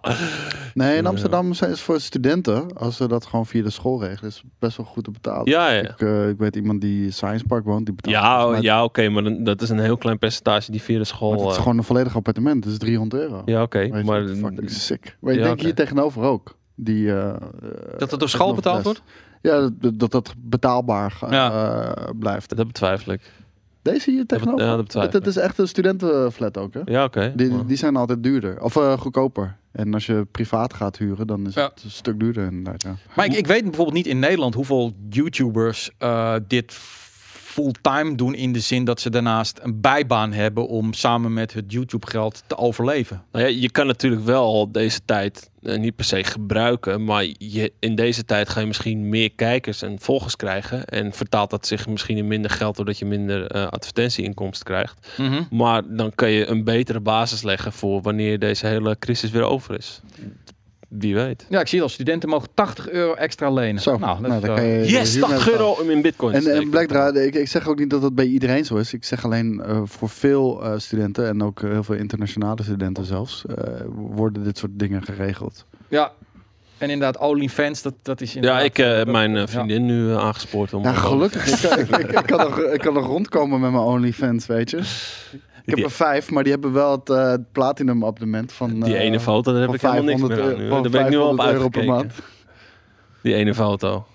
Nee, in Amsterdam zijn het voor studenten, als ze dat gewoon via de school regelen, is best wel goed te betalen. Ja, ja. Ik, eh, ik weet iemand die Science Park woont, die betaalt Ja, mij- ja oké, maar dan- dat is een heel klein percentage die via de school... Maar het is eh, gewoon een volledig appartement, dus 300 euro. ja, oké, maar... fucking sick. Maar ik Ja, denk oké. hier tegenover ook. Die, eh, Dat het door school betaald wordt? Ja, dat dat, dat betaalbaar Ja. eh, blijft. Dat betwijfel ik. Deze hier tegenover? ja, dat betwijfel het, het is echt een studentenflat ook, hè? Ja, oké. Die, die zijn altijd duurder. Of eh, goedkoper. En als je privaat gaat huren, dan is Ja. het een stuk duurder inderdaad, ja. Maar ik, ik weet bijvoorbeeld niet in Nederland hoeveel YouTubers eh, dit fulltime doen. In de zin dat ze daarnaast een bijbaan hebben om samen met het YouTube geld te overleven. Nou ja, je kan natuurlijk wel deze tijd eh, niet per se gebruiken, maar je, in deze tijd ga je misschien meer kijkers en volgers krijgen en vertaalt dat zich misschien in minder geld doordat je minder eh, advertentieinkomsten krijgt. Maar dan kan je een betere basis leggen voor wanneer deze hele crisis weer over is. Wie weet. Ja, ik zie al, studenten mogen 80 euro extra lenen. Zo, nou, dat nou, is, dan eh, kan je Yes, hiermee 80 betalen. euro om in bitcoin te En, en Dra- ik, ik zeg ook niet dat het bij iedereen zo is. Ik zeg alleen eh, voor veel eh, studenten en ook eh, heel veel internationale studenten zelfs, eh, worden dit soort dingen geregeld. ja. En inderdaad, OnlyFans, dat, dat is Ja, ik eh, heb dat- mijn eh, ja. vriendin nu eh, aangespoord om... Ja, gelukkig. ik, kan- ik, ik, ik kan nog, ik kan nog rondkomen met mijn OnlyFans, weet je. Ik heb Die- er vijf, maar die hebben wel het eh, platinum abonnement van... Die eh, ene foto, daar heb ik helemaal niks 500 meer aan. nu. euro- Daar ben ik nu al op 500 euro per uitgekeken. Die ene foto.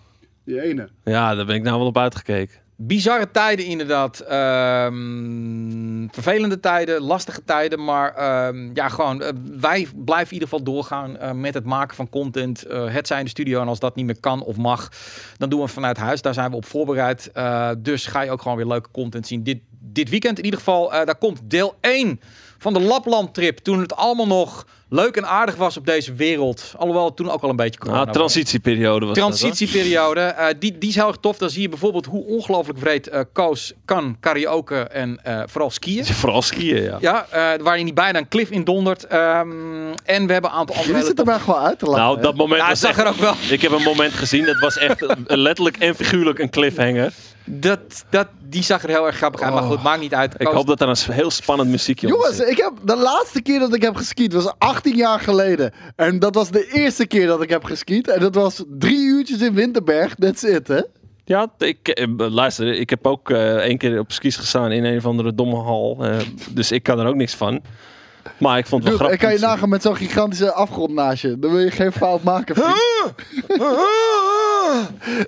Die ene. Ja, daar ben ik nou wel op uitgekeken. Bizarre tijden inderdaad. Ehm, vervelende tijden, lastige tijden. Maar ehm, ja, gewoon, eh, wij blijven in ieder geval doorgaan eh, met het maken van content. Eh, het zijn de studio en als dat niet meer kan of mag, dan doen we het vanuit huis. Daar zijn we op voorbereid. Eh, dus ga je ook gewoon weer leuke content zien. Dit, dit weekend in ieder geval, eh, daar komt deel 1 van de Lapland trip. Toen het allemaal nog leuk en aardig was op deze wereld. Alhoewel het toen ook al een beetje corona Ah, was. transitieperiode was. Transitieperiode, eh, die, die is heel erg tof. Dan zie je bijvoorbeeld hoe ongelooflijk breed eh Koos kan karaoke en eh, vooral skiën. Vooral skiën, ja. Ja, eh, waar je niet bijna een cliff in dondert. Ehm, en we hebben een aantal andere... Jullie hele zitten mij gewoon uit te lachen. Nou, dat moment Ja, het was zag echt... er ook wel. Ik heb een moment gezien, dat was echt letterlijk en figuurlijk een cliffhanger. Dat, dat, die zag er heel erg grappig uit. Maar goed, maakt niet uit. Ik hoop dat er een heel spannend muziekje onder Jongens, zit. ik heb, de laatste keer dat ik heb geskiet was 18 jaar geleden. En dat was de eerste keer dat ik heb geskiet. En dat was drie uurtjes in Winterberg. That's it, hè? Ja, ik, eh, luister, ik heb ook eh één keer op skis gestaan in een of andere domme hal. eh, dus ik kan er ook niks van. Maar ik vond het wel Dude, grappig. ik kan je nagaan met zo'n gigantische afgrond naast je. Dan wil je geen fout maken.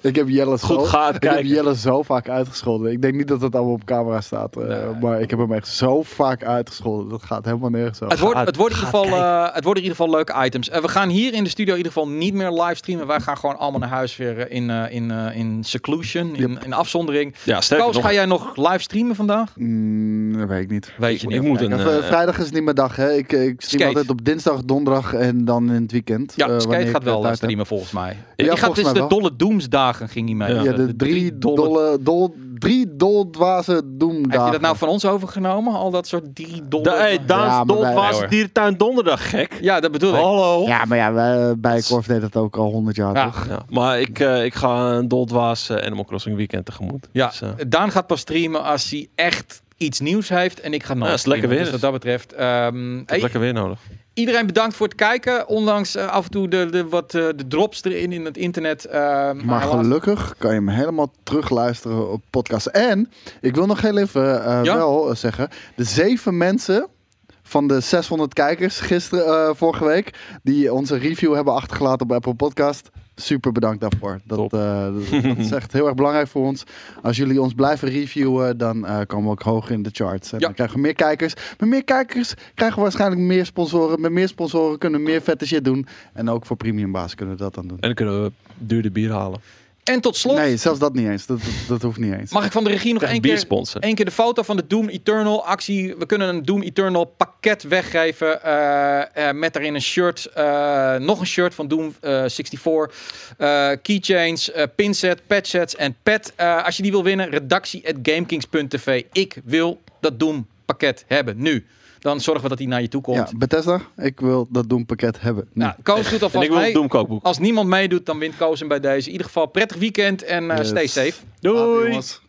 Ik heb Jelle zo, Goed, ga ik heb. Jelle zo vaak uitgescholden. Ik denk niet dat het allemaal op camera staat. eh, Maar ik heb hem echt zo vaak uitgescholden. Dat gaat helemaal nergens over. Het wordt, Ga- het, wordt in ieder ga geval, eh, het worden in ieder geval leuke items. Eh, we gaan hier in de studio in ieder geval niet meer livestreamen. Wij gaan gewoon allemaal naar huis weer in, eh, in, eh, in seclusion, in, in afzondering. Ja, Koos, ga jij nog livestreamen vandaag? Mm, dat weet ik niet. Weet je ik niet. moet een... vrijdag is niet mijn dag. Hè. Ik, ik stream Skate. altijd op dinsdag, donderdag en dan in het weekend. Ja, eh, wanneer Skate ik, gaat wel streamen volgens mij. Ja, die gaat volgens dus de. Dolle doemsdagen ging hij mee. Ja. Ja, de drie dolle, dol, drie doldwaze doemdagen. Heeft hij dat nou van ons overgenomen? Al dat soort drie dolle... Da hey, Daans Ja, Nee, dierentuin donderdag, gek. Ja, dat bedoel ik. Hallo. Ja, maar ja, wij, bij Korf deed dat ook al 100 jaar, Ja. toch? Ja, maar ik, eh, ik ga een Doltwaas eh, Animal Crossing weekend tegemoet. Ja, Dus, eh, Daan gaat pas streamen als hij echt iets nieuws heeft. En ik ga nooit Ja, is lekker weer. Dus wat dat betreft... ehm, heb hey, lekker weer nodig. Iedereen bedankt voor het kijken. Ondanks eh, af en toe de, de, wat, eh, de drops erin in het internet. eh, maar gelukkig kan je hem helemaal terugluisteren op podcast. En ik wil nog heel even Ja? wel zeggen: de zeven mensen van de 600 kijkers gisteren, vorige week, die onze review hebben achtergelaten op Apple Podcast. Super bedankt daarvoor. Dat, eh, dat, is echt heel erg belangrijk voor ons. Als jullie ons blijven reviewen, dan eh, komen we ook hoger in de charts. En Ja. dan krijgen we meer kijkers. Met meer kijkers krijgen we waarschijnlijk meer sponsoren. Met meer sponsoren kunnen we meer vette shit doen. En ook voor premium baas kunnen we dat dan doen. En dan kunnen we duurder bier halen. En tot slot Nee, zelfs dat niet eens. Dat, dat, dat hoeft niet eens. mag ik van de regie nog één een keer, één keer de foto van de Doom Eternal actie. We kunnen een Doom Eternal pakket weggeven. eh, eh, met daarin een shirt. eh, nog een shirt van Doom eh, 64. eh, keychains, eh, pinset, padsets en pet. Eh, als je die wil winnen, redactie@gamekings.tv. Ik wil dat Doom pakket hebben nu. Dan zorgen we dat die naar je toe komt. Ja, Bethesda, ik wil dat Doom pakket hebben. Nu. Nou, Koos doet alvast mee. Doom kookboek. Als niemand meedoet, dan wint Koos hem bij deze. In ieder geval prettig weekend en eh, Yes. stay safe. Doei! jongens.